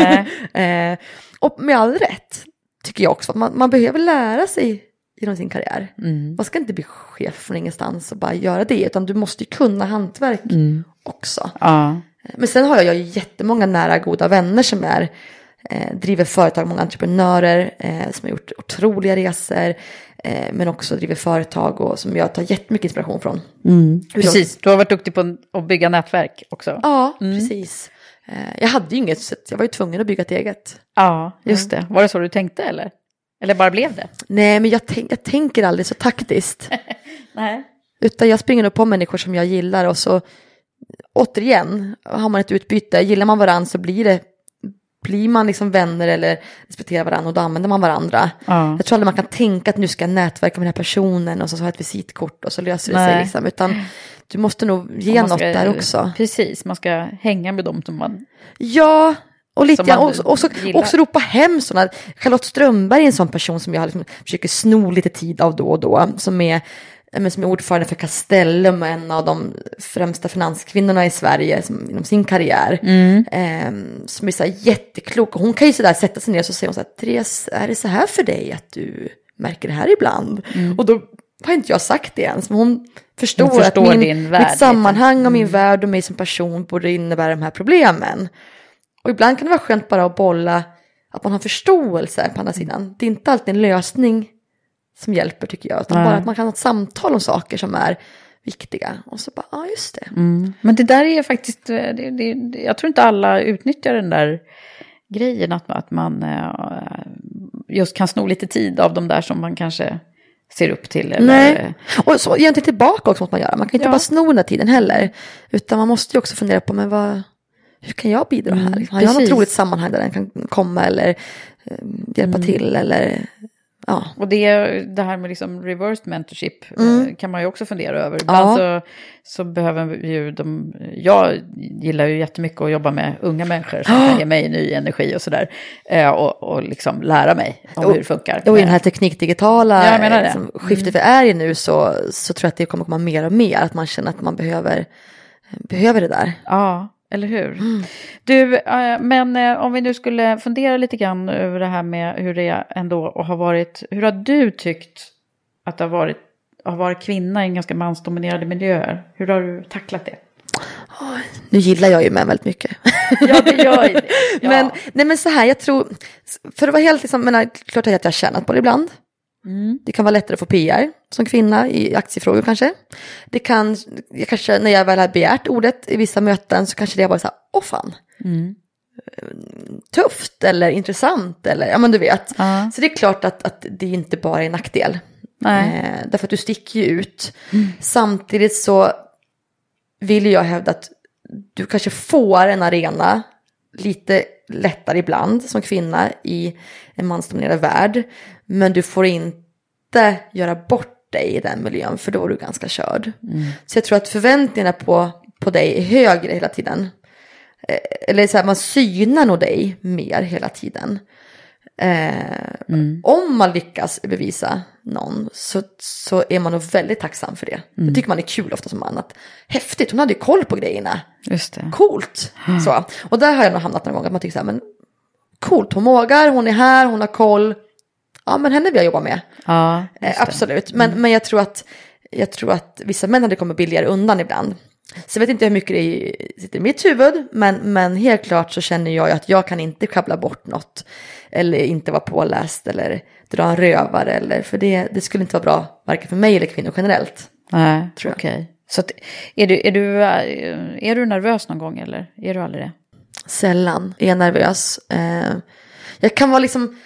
Eh, och med all rätt tycker jag också att man, man behöver lära sig genom sin karriär. Mm. Man ska inte bli chef från ingenstans och bara göra det, utan du måste ju kunna hantverk Mm. också. Ja. Men sen har jag ju jättemånga nära goda vänner som är eh, driver företag, många entreprenörer eh, som har gjort otroliga resor. Eh, men också driver företag och som jag tar jättemycket inspiration från. De- Precis, du har varit duktig på att bygga nätverk också. Ja, precis. Eh, jag hade ju inget, så jag var ju tvungen att bygga ett eget. Ja, just det. Var det så du tänkte eller? Eller bara blev det? Nej, men jag, tänk, jag tänker aldrig så taktiskt. Nej. Utan jag springer upp på människor som jag gillar och så återigen har man ett utbyte. Gillar man varandra så blir det blir man liksom vänner eller respekterar varandra och då använder man varandra. Ja. Jag tror aldrig man kan tänka att nu ska jag nätverka med den här personen och så har jag ett visitkort och så löser det Nej. sig liksom. Utan du måste nog ge Man något ska- där också. Precis, man ska hänga med dem som man... Ja, och lite grann också, också, också ropa hem sådana. Charlotte Strömberg är en sån person som jag liksom försöker sno lite tid av då och då. Som är, men som är ordförande för Castellum och en av de främsta finanskvinnorna i Sverige som, inom sin karriär. Ehm, som är så här jätteklok. Och hon kan ju sådär sätta sig ner och så säger hon så här, Therese, är det så här för dig att du märker det här ibland? Och då har inte jag sagt det ens, men hon förstår, Hon förstår att min, värld mitt sammanhang och min värld och mig som person borde innebära de här problemen. Och ibland kan det vara skönt bara att bolla, att man har förståelse på andra sidan. Det är inte alltid en lösning som hjälper tycker jag, utan Nej. bara att man kan ha ett samtal om saker som är viktiga. Och så bara, ja just det. Mm. Men det där är faktiskt, eh, det, det, jag tror inte alla utnyttjar den där grejen att, att man eh, just kan sno lite tid av de där som man kanske ser upp till. Eller, Nej, och så egentligen tillbaka också måste man göra. Man kan inte Ja. bara sno den här tiden heller. Utan man måste ju också fundera på, men vad, hur kan jag bidra här? Mm, Har jag något roligt sammanhang där den kan komma eller eh, hjälpa Mm. till eller ja. Och det, det här med liksom reversed mentorship Mm. eh, kan man ju också fundera över. Ibland så, så behöver ju de, jag gillar ju jättemycket att jobba med unga människor som kan ge mig ny energi och sådär. Eh, och, och liksom lära mig om Och- hur det funkar. Och i den här teknikdigitala Ja, liksom, skiftet vi är i nu så, så tror jag att det kommer komma mer och mer. Att man känner att man behöver, behöver det där. Ja, eller hur? Mm. Du, eh, men eh, om vi nu skulle fundera lite grann över det här med hur det ändå har varit. Hur har du tyckt att det har varit att vara kvinna i en ganska mansdominerade miljöer? Hur har du tacklat det? Nu gillar jag ju män väldigt mycket. Ja, det gör ju det. Ja. Men, nej men så här, jag tror, för att vara helt liksom, menar, klart att jag har tjänat på det ibland. Mm. Det kan vara lättare att få PR som kvinna i aktiefrågor kanske. Det kan, jag kanske, när jag väl har begärt ordet i vissa möten så kanske det har varit så här, åh fan. Mm. Tufft eller intressant eller, ja men du vet. Ja. Så det är klart att, att det inte bara är en nackdel. Mm. Eh, därför att du sticker ju ut. Samtidigt så vill jag hävda att du kanske får en arena lite lättare ibland som kvinna i en mansdominerad värld. Men du får inte göra bort dig i den miljön för då är du ganska körd. Så jag tror att förväntningarna på, på dig är högre hela tiden. Eh, Eller så här, man synar nog dig mer hela tiden. Eh, Om man lyckas bevisa någon så, så är man nog väldigt tacksam för det. Det tycker man är kul ofta som man. Att, häftigt, hon hade ju koll på grejerna. Just det. Coolt. Så. Och där har jag nog hamnat några gånger. Att man tycker så här, men coolt, hon vågar, hon är här, hon har koll. Ja, men henne vill jag jobba med. Ja, Eh, absolut. Men, men jag, tror att, jag tror att vissa män hade kommit billigare undan ibland. Så jag vet inte hur mycket det sitter i mitt huvud, men, men helt klart så känner jag ju att jag kan inte sjabbla bort något. Eller inte vara påläst eller dra en rövare. Eller, för det, det skulle inte vara bra, varken för mig eller kvinnor generellt. Nej, tror jag. okej. Så att, är, du, är, du, eh, är du nervös någon gång eller är du aldrig det? Sällan är jag nervös. Eh, jag kan vara liksom,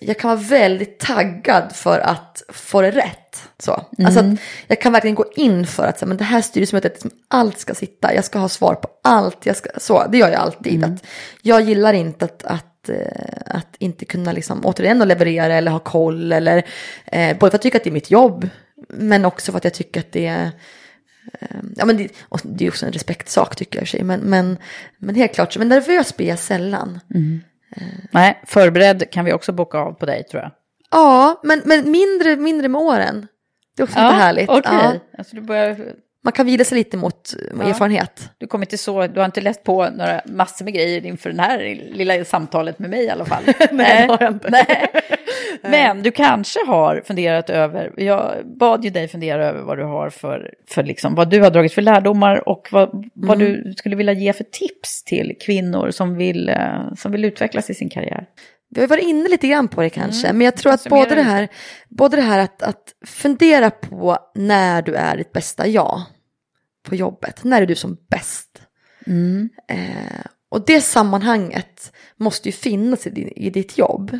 jag kan vara väldigt taggad för att få det rätt. Så. Alltså att jag kan verkligen gå in för att så, men det här styrelsemötet, liksom, allt ska sitta, jag ska ha svar på allt. Jag ska, så, det gör jag alltid. Att jag gillar inte att, att, eh, att inte kunna liksom, återigen leverera eller ha koll. Eller, eh, både för att jag tycker att det är mitt jobb, men också för att jag tycker att det är Eh, Ja, men det, det är också en respektsak tycker jag i sig. Men, men, men helt klart, men nervös blir jag sällan. Nej, förberedd kan vi också boka av på dig tror jag. Ja, men, men mindre, mindre med åren. Det är också lite härligt. Okej, Ja, alltså, du, börjar, man kan vila sig lite mot Ja. erfarenhet. du, kommer inte så, du har inte läst på några massor med grejer inför det här lilla samtalet med mig i alla fall. Nej, har jag inte. Nej. Men du kanske har funderat över, jag bad ju dig fundera över vad du har för, för liksom, vad du har dragit för lärdomar och vad, vad Mm. du skulle vilja ge för tips till kvinnor som vill, eh, som vill utvecklas i sin karriär. Vi har varit inne lite grann på det kanske, Mm. men jag tror att Summera både det här, både det här att, att fundera på när du är ditt bästa jag på jobbet, när är du som bäst? Mm. Eh, och det sammanhanget måste ju finnas i, din, i ditt jobb.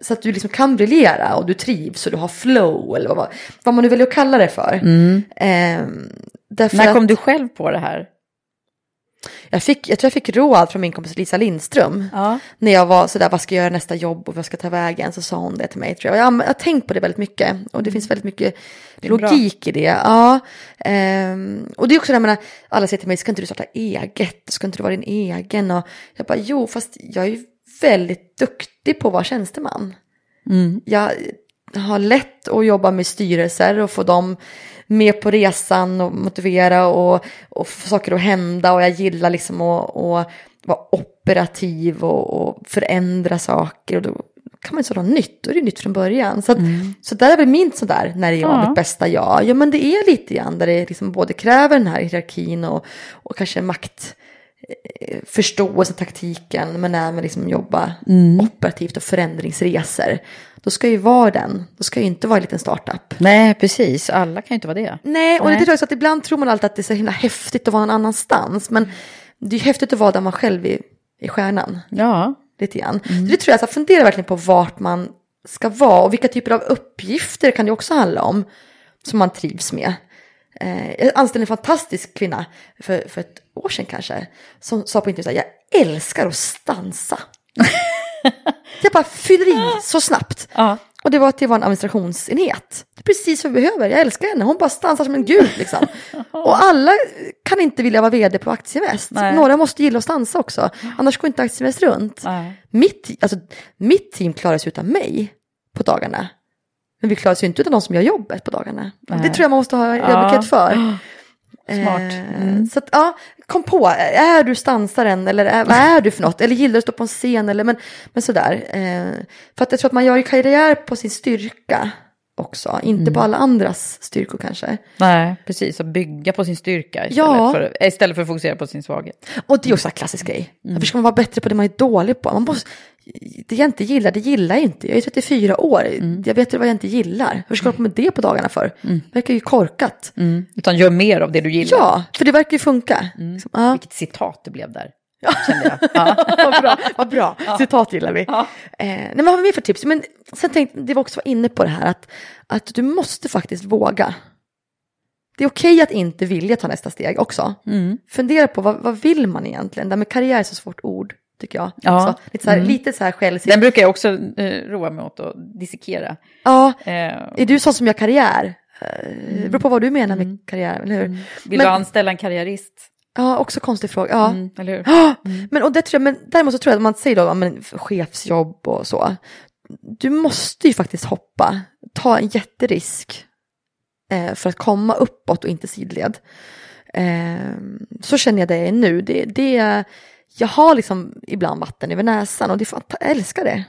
Så att du liksom kan briljera och du trivs och du har flow eller vad, vad man nu väljer att kalla det för. Eh, Mm. När att kom du själv på det här? Jag, fick, jag tror jag fick råd från min kompis Lisa Lindström. Ja. När jag var sådär, vad ska jag göra nästa jobb och vad ska jag ta vägen? Så sa hon det till mig tror jag. Jag, har- tänkt på det väldigt mycket. Och det finns väldigt mycket är bra. logik i det. Ja. Ehm, och det är också det jag menar, alla säger till mig, ska inte du starta eget? Ska inte du vara din egen? Och jag bara, jo, fast jag är ju väldigt duktig på att vara tjänsteman. Mm. Jag har lätt att jobba med styrelser och få dem med på resan och motivera och, och få saker att hända och jag gillar liksom att, att vara operativ och, och förändra saker och då kan man ju sådana nytt, då är det nytt från början. Så, att, så där är väl min sådär, när är jag Ja. mitt bästa jag? Ja men det är lite grann där det liksom både kräver den här hierarkin och, och kanske makt, förståelse, taktiken, men även liksom jobba operativt och förändringsresor. Då ska ju vara den, då ska ju inte vara en liten startup. Nej, precis. Alla kan ju inte vara det. Nej, och Nej. det tror jag så att ibland tror man alltid att det är så himla häftigt att vara någon annanstans. Men det är ju häftigt att vara där man själv är, är stjärnan. Ja. Lite grann. Så det tror jag, så här, fundera verkligen på vart man ska vara och vilka typer av uppgifter kan det också handla om som man trivs med. Eh, jag anställde en fantastisk kvinna för, för ett år sedan kanske som sa på intervjun så här, jag älskar att stansa. jag bara fyller i så snabbt. Ja. Och det var att det var en administrationsenhet. Det är precis vad vi behöver. Jag älskar henne. Hon bara stansar som en gud liksom. Och alla kan inte vilja vara vd på Aktieinvest. Nej. Några måste gilla att stansa också. Annars går inte Aktieinvest runt. Nej. Mitt, alltså, mitt team klarar sig utan mig på dagarna. Men vi klarar sig inte utan de som gör jobbet på dagarna. Det Nej. tror jag man måste ha ödmjukhet för. Smart. Eh, Mm. Så att, ja, kom på, är du stansaren eller är, vad är du för något? Eller gillar du att stå på en scen eller men, men sådär. Eh, för att jag tror att man gör ju karriär på sin styrka också, inte Mm. på alla andras styrkor kanske. Nej, precis. Att bygga på sin styrka istället, Ja. för, istället för att fokusera på sin svaghet. Och det är också en klassisk grej. Mm. Varför ska man vara bättre på det man är dålig på? Man måste, det jag inte gillar, det gillar jag inte. Jag är 34 år, Mm. jag vet vad jag inte gillar. Hur ska jag hålla på med det på dagarna för? Det verkar ju korkat. Mm. Utan gör mer av det du gillar. Ja, för det verkar ju funka. Liksom, ja. Vilket citat det blev där. Kände jag. Ja. vad bra, vad bra. Citat gillar vi. Ja. Eh, nej, vad har vi mer för tips? Men sen tänkte det var också var inne på det här att, att du måste faktiskt våga. Det är okej att inte vilja ta nästa steg också. Mm. Fundera på vad, vad vill man egentligen? Det här med karriär är så svårt ord, tycker jag. Ja. Så, lite så här, Mm. lite så här själv. Den brukar jag också eh, roa mig åt att dissekera. Ja, Eh, är du sån som gör karriär? Eh, Det beror på vad du menar med karriär, eller hur? vill Men- du anställa en karriärist? Ja, också konstig fråga. Ja. Mm, eller hur? Ja, Men, och det tror jag, men däremot så tror jag att man säger då, men, chefsjobb och så. Du måste ju faktiskt hoppa, ta en jätterisk eh, för att komma uppåt och inte sidled. Eh, så känner jag det nu. Det, det, jag har liksom ibland vatten över näsan och det är jag älskar det.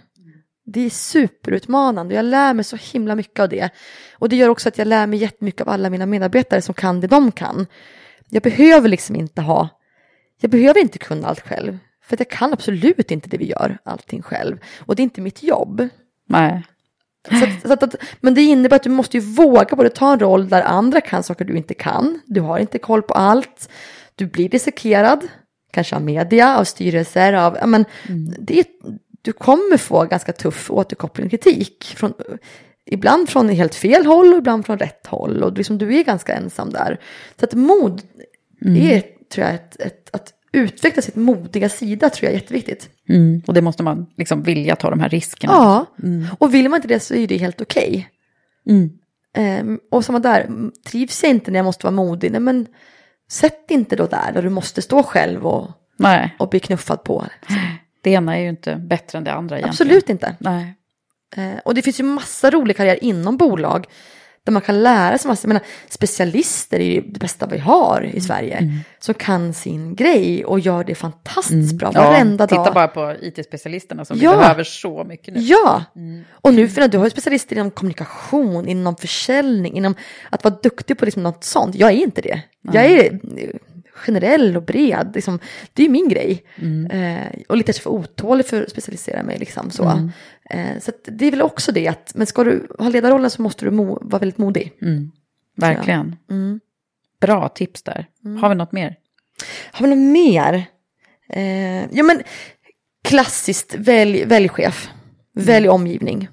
Det är superutmanande. Jag lär mig så himla mycket av det. Och det gör också att jag lär mig jättemycket av alla mina medarbetare som kan det de kan. Jag behöver liksom inte ha, jag behöver inte kunna allt själv. För jag kan absolut inte det vi gör, allting själv. Och det är inte mitt jobb. Nej. Så att, så att, men det innebär att du måste ju våga både ta en roll där andra kan saker du inte kan. Du har inte koll på allt. Du blir dissekerad, kanske av media, av styrelser, av, ja, men, det är, du kommer få ganska tuff återkoppling och kritik. Från, ibland från helt fel håll och ibland från rätt håll. Och liksom, du är ganska ensam där. Så att mod är, tror jag, ett, ett, att utveckla sitt modiga sida tror jag är jätteviktigt. Mm. Och det måste man liksom vilja ta de här riskerna. Ja, och vill man inte det så är det helt okej. Mm. Ehm, och samma där, trivs jag inte när jag måste vara modig, nej men sätt inte då där, där du måste stå själv och, Nej, och bli knuffad på. det ena är ju inte bättre än det andra egentligen. Absolut inte. Nej. Eh, och det finns ju massa roliga karriärer inom bolag där man kan lära sig massa, jag menar, specialister är ju det bästa vi har i Sverige. Mm. Som kan sin grej och gör det fantastiskt bra varenda Ja, titta dag. bara på it-specialisterna som Ja. vi behöver så mycket nu. Ja, Mm. och nu för du har ju specialister inom kommunikation, inom försäljning, inom att vara duktig på liksom något sånt. Jag är inte det. Jag är generell och bred, liksom, det är min grej. Mm. Eh, och lite för otålig för att specialisera mig. Liksom, så Mm. eh, så det är väl också det att, men ska du ha ledarrollen så måste du mo- vara väldigt modig. Mm. Verkligen. Mm. Bra tips där. Har vi något mer? Har vi något mer? Eh, ja men klassiskt, välj, välj chef, välj omgivning.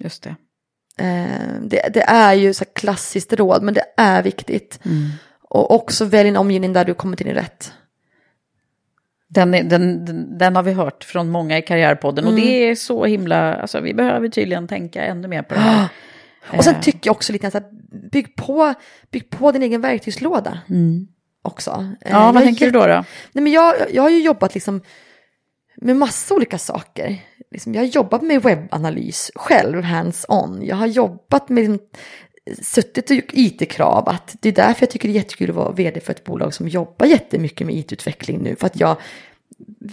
Just det. Eh, det, det är ju så klassiskt råd, men det är viktigt. Och också välj en omgivning där du kommer till din rätt. Den, den, den, har vi hört från många i Karriärpodden. Och det är så himla, alltså vi behöver tydligen tänka ännu mer på det här. Och sen Eh. tycker jag också lite här, bygg på, bygg på din egen verktygslåda. Också. Eh, Ja, vad jag är tänker du då? då? Nej, men jag, jag har ju jobbat liksom med massa olika saker. Liksom, jag har jobbat med webbanalys själv, hands-on. Jag har jobbat med liksom, suttit och gjort IT-krav. Att det är därför jag tycker det är jättekul att vara vd för ett bolag som jobbar jättemycket med IT-utveckling nu. För att jag,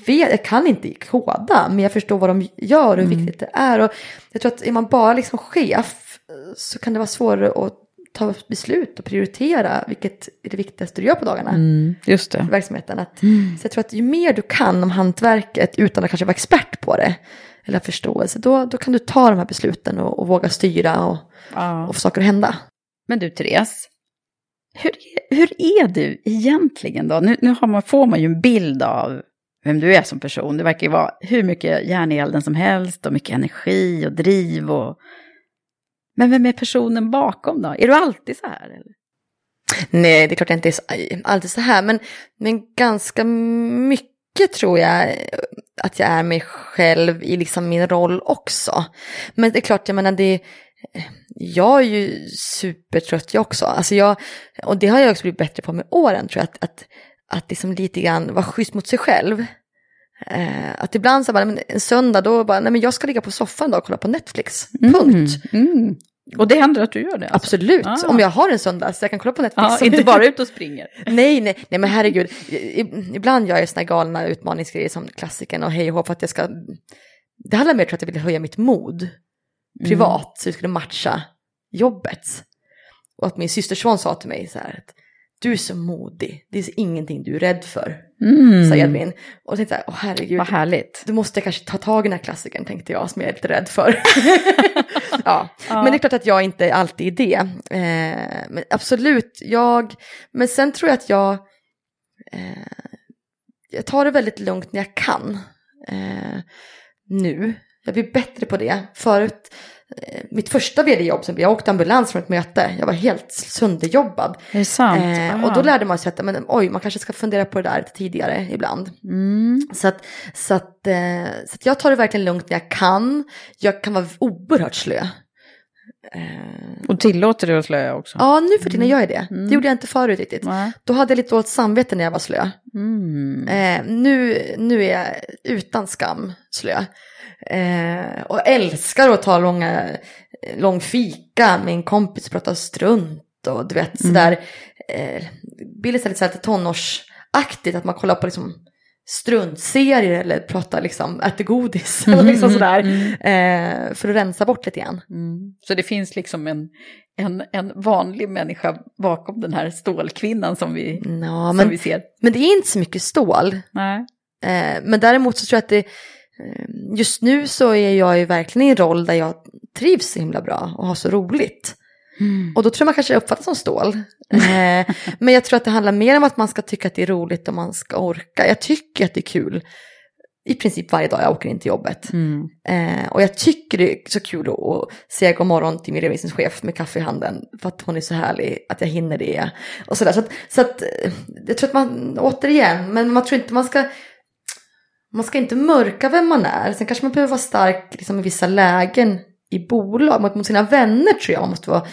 vet, jag kan inte koda, men jag förstår vad de gör och hur viktigt det är. Och jag tror att är man bara liksom chef så kan det vara svårare att ta beslut och prioritera vilket är det viktigaste du gör på dagarna. Mm, just det. Verksamheten. Att, Så jag tror att ju mer du kan om hantverket utan att kanske vara expert på det eller förståelse, då, då kan du ta de här besluten och, och våga styra och, Ja. och få saker att hända. Men du Therese, hur hur är du egentligen då? Nu, nu man, får man ju en bild av vem du är som person. Det verkar ju vara hur mycket järn i elden som helst och mycket energi och driv och... Men vem är personen bakom då? Är du alltid så här? Eller? Nej, det är klart jag inte är så, alltid så här, men, men ganska mycket tror jag att jag är mig själv i liksom min roll också. Men det är klart, jag menar det, jag är ju supertrött jag också. Alltså jag, och det har jag också blivit bättre på med åren tror jag, att, att, att liksom lite grann vara schysst mot sig själv. Eh, att ibland så bara, en söndag då bara, nej men jag ska ligga på soffan då och kolla på Netflix, punkt. Mm. Och det händer att du gör det? Alltså. Absolut, Ah. om jag har en söndag så jag kan kolla på Netflix. Ja, inte bara ut och springer. Nej, nej, nej men herregud. Ibland gör jag såna galna utmaningsgrejer som klassiken och hej och för att jag ska... Det handlar mer om att jag vill höja mitt mod privat så det skulle matcha jobbet. Och att min systerson sa till mig så här att du är så modig, det är ingenting du är rädd för, Mm. sa Edvin. Och jag tänkte så här, åh herregud, Vad härligt. då måste jag kanske ta tag i den här klassikern tänkte jag som jag är lite rädd för. ja. men det är klart att jag inte alltid är det. Eh, men absolut, jag, men sen tror jag att jag, eh, jag tar det väldigt lugnt när jag kan. Eh, nu, jag blir bättre på det. Förut, mitt första vd-jobb, som jag åkte ambulans från ett möte, jag var helt sönderjobbad. Är det sant? Eh, och då lärde man sig att men, oj, man kanske ska fundera på det där tidigare ibland. Mm. Så, att, så, att, eh, så att jag tar det verkligen lugnt när jag kan. Jag kan vara oerhört slö. Eh, Och tillåter du att slöa också? ja, nu för tiden gör jag det. Det gjorde jag inte förut riktigt. Nej. Då hade jag lite dåligt samvete när jag var slö. Mm. Eh, nu, nu är jag utan skam slö. Eh, och älskar att ta långa, lång fika med en kompis och prata strunt och du vet sådär. Eh, blir lite tonårsaktigt att man kollar på liksom struntserier eller pratar liksom, äter godis eller liksom sådär. Eh, för att rensa bort lite grann. Mm. Så det finns liksom en, en, en vanlig människa bakom den här stålkvinnan som vi, Ja, som men, vi ser. men det är inte så mycket stål. Nej. Eh, men däremot så tror jag att det, just nu så är jag ju verkligen i en roll där jag trivs så himla bra och har så roligt. Och då tror jag man kanske uppfattas som stål. Eh, men jag tror att det handlar mer om att man ska tycka att det är roligt och man ska orka. Jag tycker att det är kul i princip varje dag jag åker in till jobbet. Mm. Eh, och jag tycker det är så kul att, att säga god morgon till min redovisningschef med kaffe i handen. För att hon är så härlig, att jag hinner det. Och sådär. Så, att, så att eh, jag tror att man, återigen, men man tror inte man ska man ska inte mörka vem man är. Sen kanske man behöver vara stark liksom, i vissa lägen i bolag. Mot, mot sina vänner tror jag man måste vara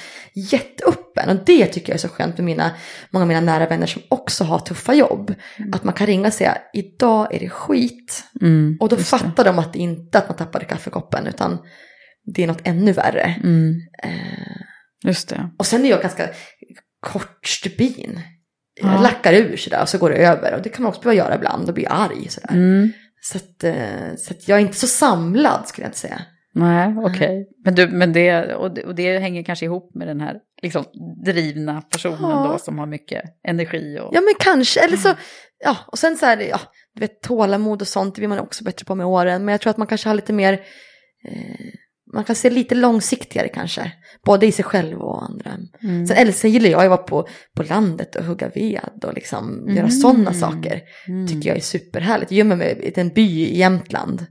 jätteöppen. Och det tycker jag är så skönt med mina, många av mina nära vänner som också har tuffa jobb. Att man kan ringa och säga idag är det skit. Mm. Och då fattar de att det inte är att man tappade kaffekoppen utan det är något ännu värre. Mm. Eh, Just det. och sen är jag ganska kort stubin. Jag Ja. lackar ur sådär och så går det över. Och det kan man också behöva göra ibland och bli arg sådär. Mm. Så, att, eh, så att jag är inte så samlad skulle jag inte säga. Nej, okej. Men, du, men det, och det, och det hänger kanske ihop med den här liksom, drivna personen Ja. då som har mycket energi och... Ja men kanske, eller så, ja och sen så är det, ja, du vet tålamod och sånt det blir man också bättre på med åren. Men jag tror att man kanske har lite mer, eh, man kan se lite långsiktigare kanske. Både i sig själv och andra. Mm. Sen, eller sen gillar jag att vara på, på landet och hugga ved och liksom göra Mm. sådana saker. Mm. Tycker jag är superhärligt. Gömmer mig i en by i Jämtland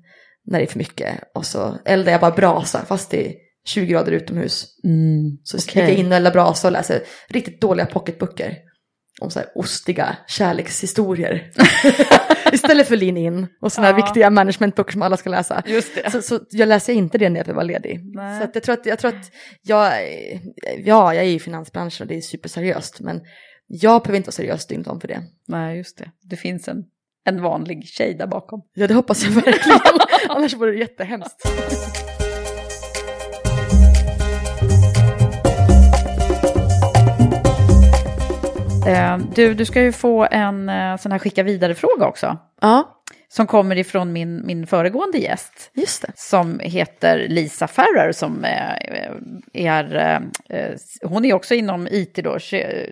när det är för mycket. Och så eldar jag bara brasa fast det är 20 grader utomhus. Mm. Så sticker jag in och eldar brasa och läser riktigt dåliga pocketböcker. Om så här ostiga kärlekshistorier. Istället för Lean In och sådana här Ja. viktiga managementböcker som alla ska läsa. Just det. Så, så jag läser inte det när jag var ledig. Nej. Så att jag tror att, jag, tror att jag, ja, jag är i finansbranschen och det är superseriöst. Men jag behöver inte vara seriös dygnet om för det. Nej, just det. Det finns en, en vanlig tjej där bakom. Ja, det hoppas jag verkligen. Annars vore det jättehemskt. Du, du ska ju få en eh, sån här skicka vidare-fråga också. Ja, som kommer ifrån min, min föregående gäst. Just det. Som heter Lisa Farrer som eh, är, eh, hon är också inom IT då,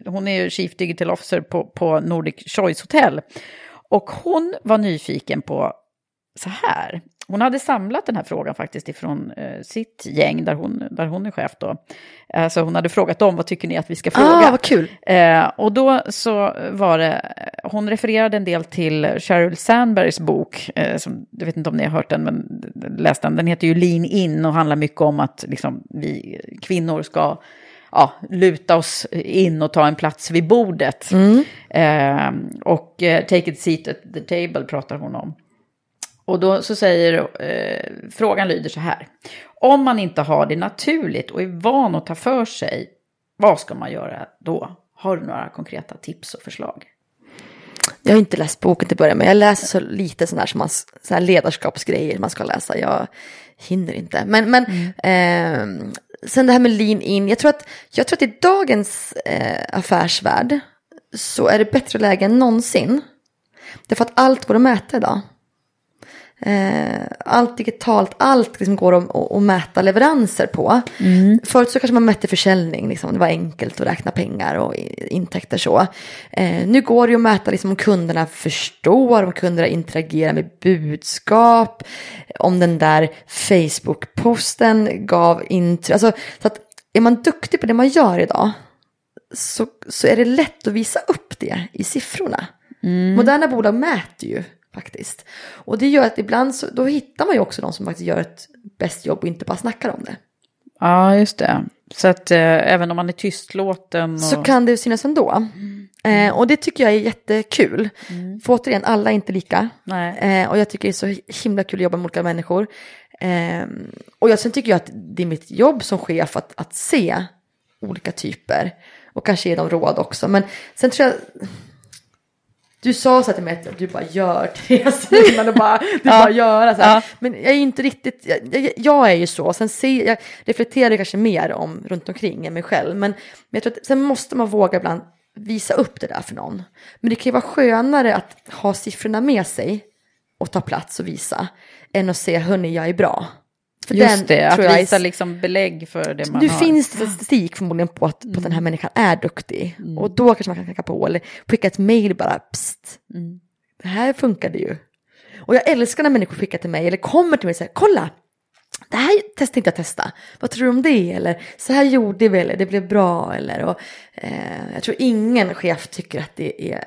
hon är Chief Digital Officer på, på Nordic Choice Hotel. Och hon var nyfiken på så här, hon hade samlat den här frågan faktiskt ifrån eh, sitt gäng där hon, där hon är chef då. Eh, så hon hade frågat dem, vad tycker ni att vi ska fråga? Ah, vad kul. Eh, och då så var det, hon refererade en del till Sheryl Sandbergs bok, eh, som, jag vet inte om ni har hört den, men läst den. Den heter ju Lean In och handlar mycket om att liksom, vi kvinnor ska ja, luta oss in och ta en plats vid bordet. Mm. Eh, och eh, Take a seat at the table pratar hon om. Och då så säger eh, frågan lyder så här. Om man inte har det naturligt och är van att ta för sig, vad ska man göra då? Har du några konkreta tips och förslag? Jag har inte läst boken till början, men jag läser så lite sådana här, som man, så här ledarskapsgrejer man ska läsa. Jag hinner inte. Men, men mm. eh, sen det här med lean in. Jag tror att, jag tror att i dagens eh, affärsvärld så är det bättre läge än någonsin. Därför att allt går att mäta idag. Eh, allt digitalt, allt liksom går att, att, mäta leveranser på. Mm. Förut så kanske man mätte försäljning, liksom, det var enkelt att räkna pengar och intäkter så. Eh, nu går det att mäta liksom, om kunderna förstår, om kunderna interagerar med budskap, om den där Facebook-posten gav intryck. Alltså, så att är man duktig på det man gör idag så, så är det lätt att visa upp det i siffrorna. Mm. Moderna bolag mäter ju faktiskt. Och det gör att ibland så då hittar man ju också de som faktiskt gör ett bäst jobb och inte bara snackar om det. Ja, just det. Så att eh, även om man är tystlåten. Och... Så kan det synas ändå. Mm. Eh, och det tycker jag är jättekul. Mm. För återigen, alla är inte lika. Eh, och jag tycker det är så himla kul att jobba med olika människor. Eh, och jag, sen tycker jag att det är mitt jobb som chef att, att se olika typer. Och kanske ge dem råd också. Men sen tror jag du sa så till mig att du bara gör Therese, men bara, du ja. bara göra så ja. Men jag är ju inte riktigt, jag, jag, är ju så, sen ser, jag reflekterar kanske mer om runt omkring än mig själv. Men, men jag tror att sen måste man våga ibland visa upp det där för någon. Men det kan ju vara skönare att ha siffrorna med sig och ta plats och visa än att säga hörni jag är bra. För Just det, att visa är... liksom belägg för det man nu har. Nu finns statistik förmodligen på att, mm. på att den här mm. människan är duktig. Mm. Och då kanske man kan knacka på eller skicka ett mail bara, psst, mm. det här funkade ju. Och jag älskar när människor skickar till mig eller kommer till mig och säger, kolla, det här testade inte jag testa. Vad tror du om det? Eller så här gjorde vi, eller det blev bra. Eller, och, eh, jag tror ingen chef tycker att det är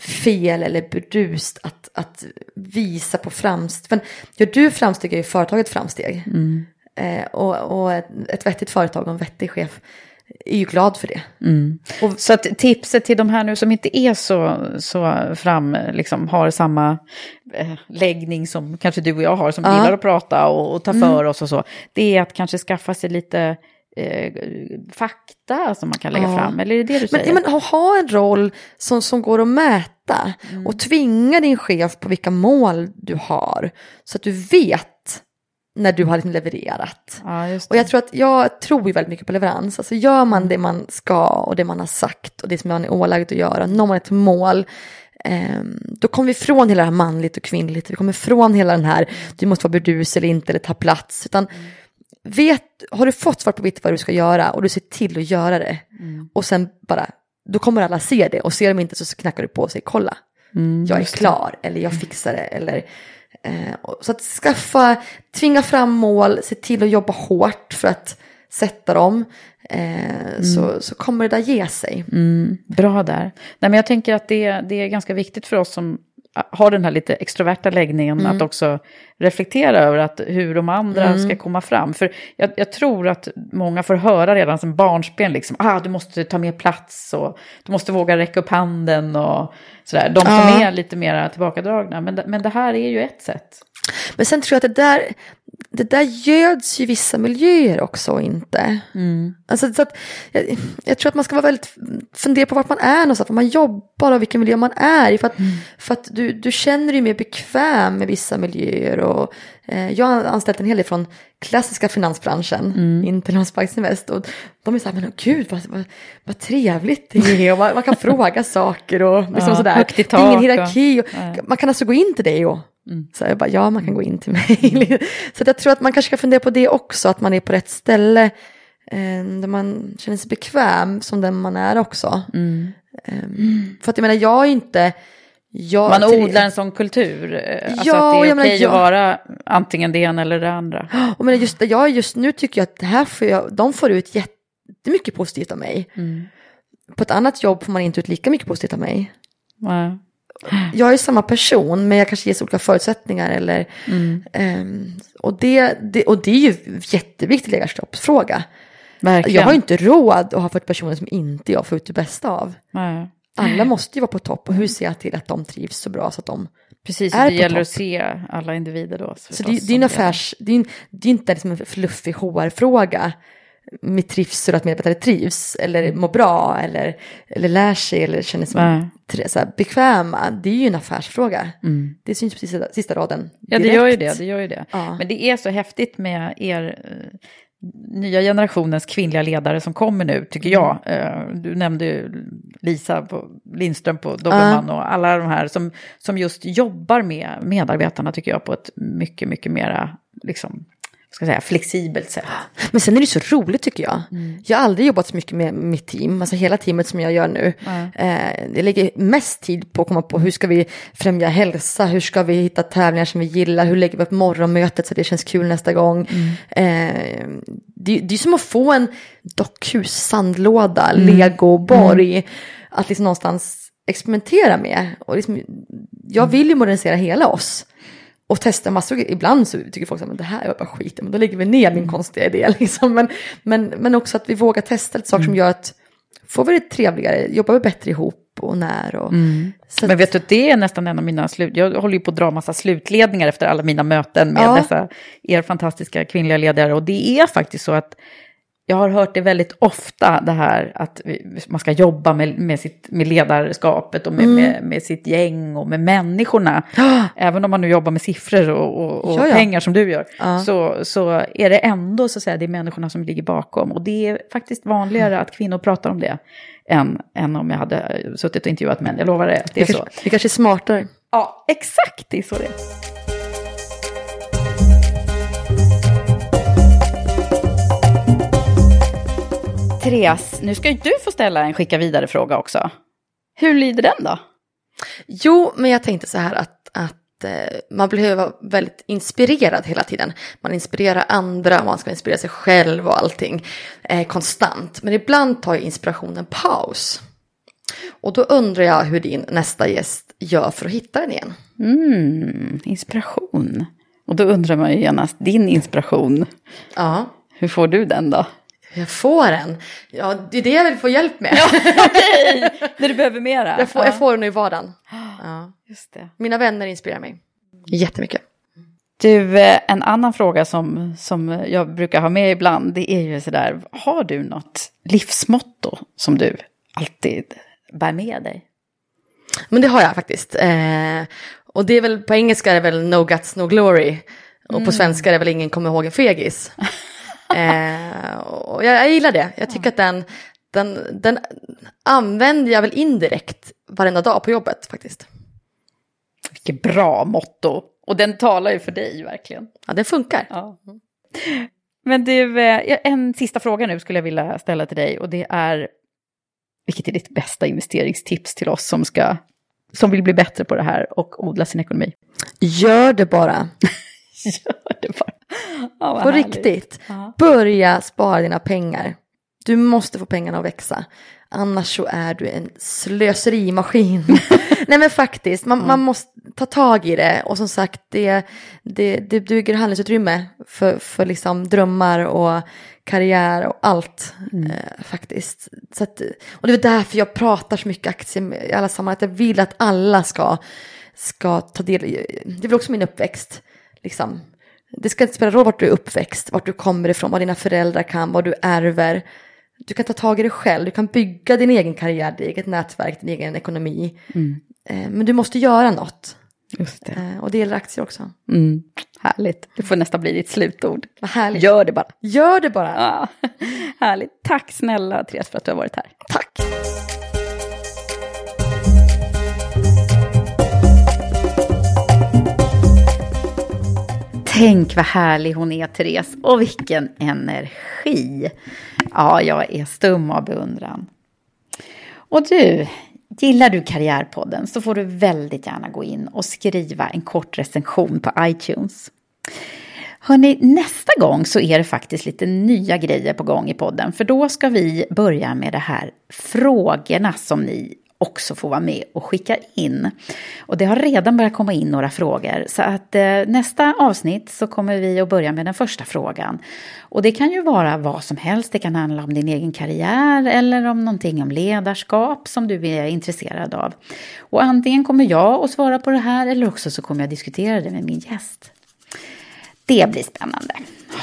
fel eller burdust att, att visa på framsteg. Men gör du framsteg är ju företaget framsteg. Mm. Eh, och, och ett vettigt företag och en vettig chef är ju glad för det. Mm. Och, så att tipset till de här nu som inte är så, så fram, liksom har samma eh, läggning som kanske du och jag har, som ja. gillar att prata och, och ta för mm. oss och så, det är att kanske skaffa sig lite eh, fakta som man kan lägga ja. fram? Eller är det det du säger? Men, men ha en roll som, som går att mäta mm. och tvinga din chef på vilka mål du har så att du vet när du har liksom levererat. Ja, och jag tror att jag tror ju väldigt mycket på leverans. Alltså gör man det man ska och det man har sagt och det som man är ålagd att göra, når man ett mål, eh, då kommer vi ifrån hela det här manligt och kvinnligt, vi kommer ifrån hela den här, du måste vara burdus eller inte eller ta plats, utan mm vet, har du fått svart på vitt vad du ska göra och du ser till att göra det mm. och sen bara, då kommer alla se det och ser de inte så knackar du på och säger kolla, mm, jag är klar det. eller jag fixar det eller eh, så att skaffa, tvinga fram mål, se till att jobba hårt för att sätta dem. Eh, mm. så, så kommer det där ge sig. Mm, bra där. Nej, men jag tänker att det, det är ganska viktigt för oss som har den här lite extroverta läggningen, mm. att också reflektera över att hur de andra mm. ska komma fram. För jag, jag, tror att många får höra redan som barnsben, liksom, ah, du måste ta mer plats och du måste våga räcka upp handen och sådär. De som ja. är lite mer tillbakadragna, men, men det här är ju ett sätt. Men sen tror jag att det där, det där göds ju vissa miljöer också inte. Mm. Alltså, så att, jag, jag, tror att man ska vara väldigt fundera på vart man är någonstans, var man jobbar och vilken miljö man är i. För att, mm. för att du, du känner dig mer bekväm med vissa miljöer och jag har anställt en hel del från klassiska finansbranschen Mm. in till Landsbygdsinvest och de är så här, men gud vad, vad, vad trevligt det är och man, man kan fråga saker och liksom Ja, sådär. det är ingen och- hierarki och Nej. man kan alltså gå in till dig och Mm. så jag bara, ja man kan gå in till mig. så att jag tror att man kanske ska fundera på det också, att man är på rätt ställe eh, där man känner sig bekväm som den man är också. Mm. Eh, För att jag menar, jag är inte... Jag, Man odlar en sån kultur. eh, Alltså Ja, att det är okej jag- att vara antingen det ena eller det andra. Och men just, jag just nu tycker jag att det här får jag, de får ut jättemycket positivt av mig. Mm. På ett annat jobb får man inte ut lika mycket positivt av mig. Ja. Jag är samma person men jag kanske ges olika förutsättningar eller Mm. ehm, och, det, det, och det är ju jätteviktig ledarskapsfråga. Verkligen. Jag har ju inte råd att ha 40 personer som inte jag får ut det bästa av. Nej. Alla måste ju vara på topp och hur ser jag till att de trivs så bra så att de Precis, är det på gäller topp. att se alla individer då. Så det, det är en affärs, det är, det är inte liksom en fluffig HR-fråga med trivsel och att medarbetare trivs eller mår bra eller, eller lär sig eller känner sig tre- så här, bekväma. Det är ju en affärsfråga. Mm. Det syns på sista, sista raden. Ja, det gör ju direkt. det. det, gör ju det. Ja. Men det är så häftigt med er eh, nya generationens kvinnliga ledare som kommer nu, tycker jag. Eh, Du nämnde ju Lisa på, Lindström på Dobermann och alla de här som, som just jobbar med medarbetarna, tycker jag, på ett mycket, mycket mera, liksom, ska säga, flexibelt sätt. Men sen är det så roligt tycker jag. Mm. Jag har aldrig jobbat så mycket med mitt team, alltså hela teamet som jag gör nu. Eh, jag lägger mest tid på att komma på hur ska vi främja hälsa, hur ska vi hitta tävlingar som vi gillar, hur lägger vi upp morgonmötet så det känns kul nästa gång. Mm. Eh, det, det är som att få en dockhus, sandlåda, Mm. lego, borg, att liksom någonstans experimentera med. Och liksom, jag vill ju modernisera hela oss och testa massor. Ibland så tycker folk att det här är bara skit, men då lägger vi ner min konstiga idé. Liksom. Men, men, men också att vi vågar testa lite saker som gör att får vi det trevligare, jobbar vi bättre ihop och när. Och, Men att- vet du, det är nästan en av mina slut... Jag håller ju på att dra massa slutledningar efter alla mina möten med Ja. dessa er fantastiska kvinnliga ledare. Och det är faktiskt så att jag har hört det väldigt ofta, det här att man ska jobba med, med, sitt, med ledarskapet och med, Mm. med, med sitt gäng och med människorna. Även om man nu jobbar med siffror och, och, och Ja, ja. pengar som du gör, Ja. så, så är det ändå så att säga, det är människorna som ligger bakom. Och det är faktiskt vanligare att kvinnor pratar om det än, än om jag hade suttit och intervjuat män. Jag lovar det, det är så. kanske, vi kanske är smartare. Ja, exakt, det är så det är. Therese, nu ska ju du få ställa en skicka vidare-fråga också. Hur lyder den då? Jo, men jag tänkte så här att, att eh, man behöver vara väldigt inspirerad hela tiden. Man inspirerar andra, man ska inspirera sig själv och allting eh, konstant. Men ibland tar ju inspirationen paus. Och då undrar jag hur din nästa gäst gör för att hitta den igen. Mm, inspiration. Och då undrar man ju genast, din inspiration, Ja, hur får du den då? Jag får den. Ja, det är det jag vill få hjälp med. Okej, när du behöver mera. jag, får, jag får den i vardagen. Ja. Just det. Mina vänner inspirerar mig jättemycket. Du, eh, en annan fråga som, som jag brukar ha med ibland, det är ju sådär, har du något livsmotto som du alltid bär med dig? Men det har jag faktiskt. Eh, och det är väl på engelska är det väl no guts no glory. Och på svenska är det väl ingen kommer ihåg en fegis. eh, och jag, jag gillar det. Jag tycker att den, den, den använder jag väl indirekt varenda dag på jobbet faktiskt. Vilket bra motto. Och den talar ju för dig verkligen. Ja, den funkar. Ja. Men du, eh, en sista fråga nu skulle jag vilja ställa till dig. Och det är, vilket är ditt bästa investeringstips till oss som, ska, som vill bli bättre på det här och odla sin ekonomi? Gör det bara. Gör det bara. Vad På härligt. riktigt. Ja. Börja spara dina pengar. Du måste få pengarna att växa. Annars så är du en slöserimaskin. Nej men faktiskt, man, man måste ta tag i det. Och som sagt, det, det, det bygger handlingsutrymme för, för liksom drömmar och karriär och allt. Eh, faktiskt. Så att, och det är därför jag pratar så mycket aktier i alla sammanhang. Att jag vill att alla ska, ska ta del det är väl också min uppväxt. Liksom. Det ska inte spela roll vart du är uppväxt, vart du kommer ifrån, vad dina föräldrar kan, vad du ärver. Du kan ta tag i det själv, du kan bygga din egen karriär, ditt eget nätverk, din egen ekonomi. Eh, Men du måste göra något. Just det. Eh, och det gäller aktier också. Mm. Härligt. Det får nästan bli ditt slutord. Vad härligt. Gör det bara. Gör det bara. Ja. Härligt. Tack snälla Therese för att du har varit här. Tack. Tänk vad härlig hon är, Therese. Och vilken energi. Ja, jag är stum av beundran. Och du, gillar du Karriärpodden så får du väldigt gärna gå in och skriva en kort recension på iTunes. Hörrni, nästa gång så är det faktiskt lite nya grejer på gång i podden. För då ska vi börja med det här frågorna som ni också får vara med och skicka in. Och det har redan börjat komma in några frågor. Så att eh, nästa avsnitt så kommer vi att börja med den första frågan. Och det kan ju vara vad som helst. Det kan handla om din egen karriär eller om någonting om ledarskap som du är intresserad av. Och antingen kommer jag att svara på det här eller också så kommer jag diskutera det med min gäst. Det blir spännande.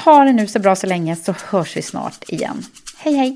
Ha det nu så bra så länge så hörs vi snart igen. Hej hej!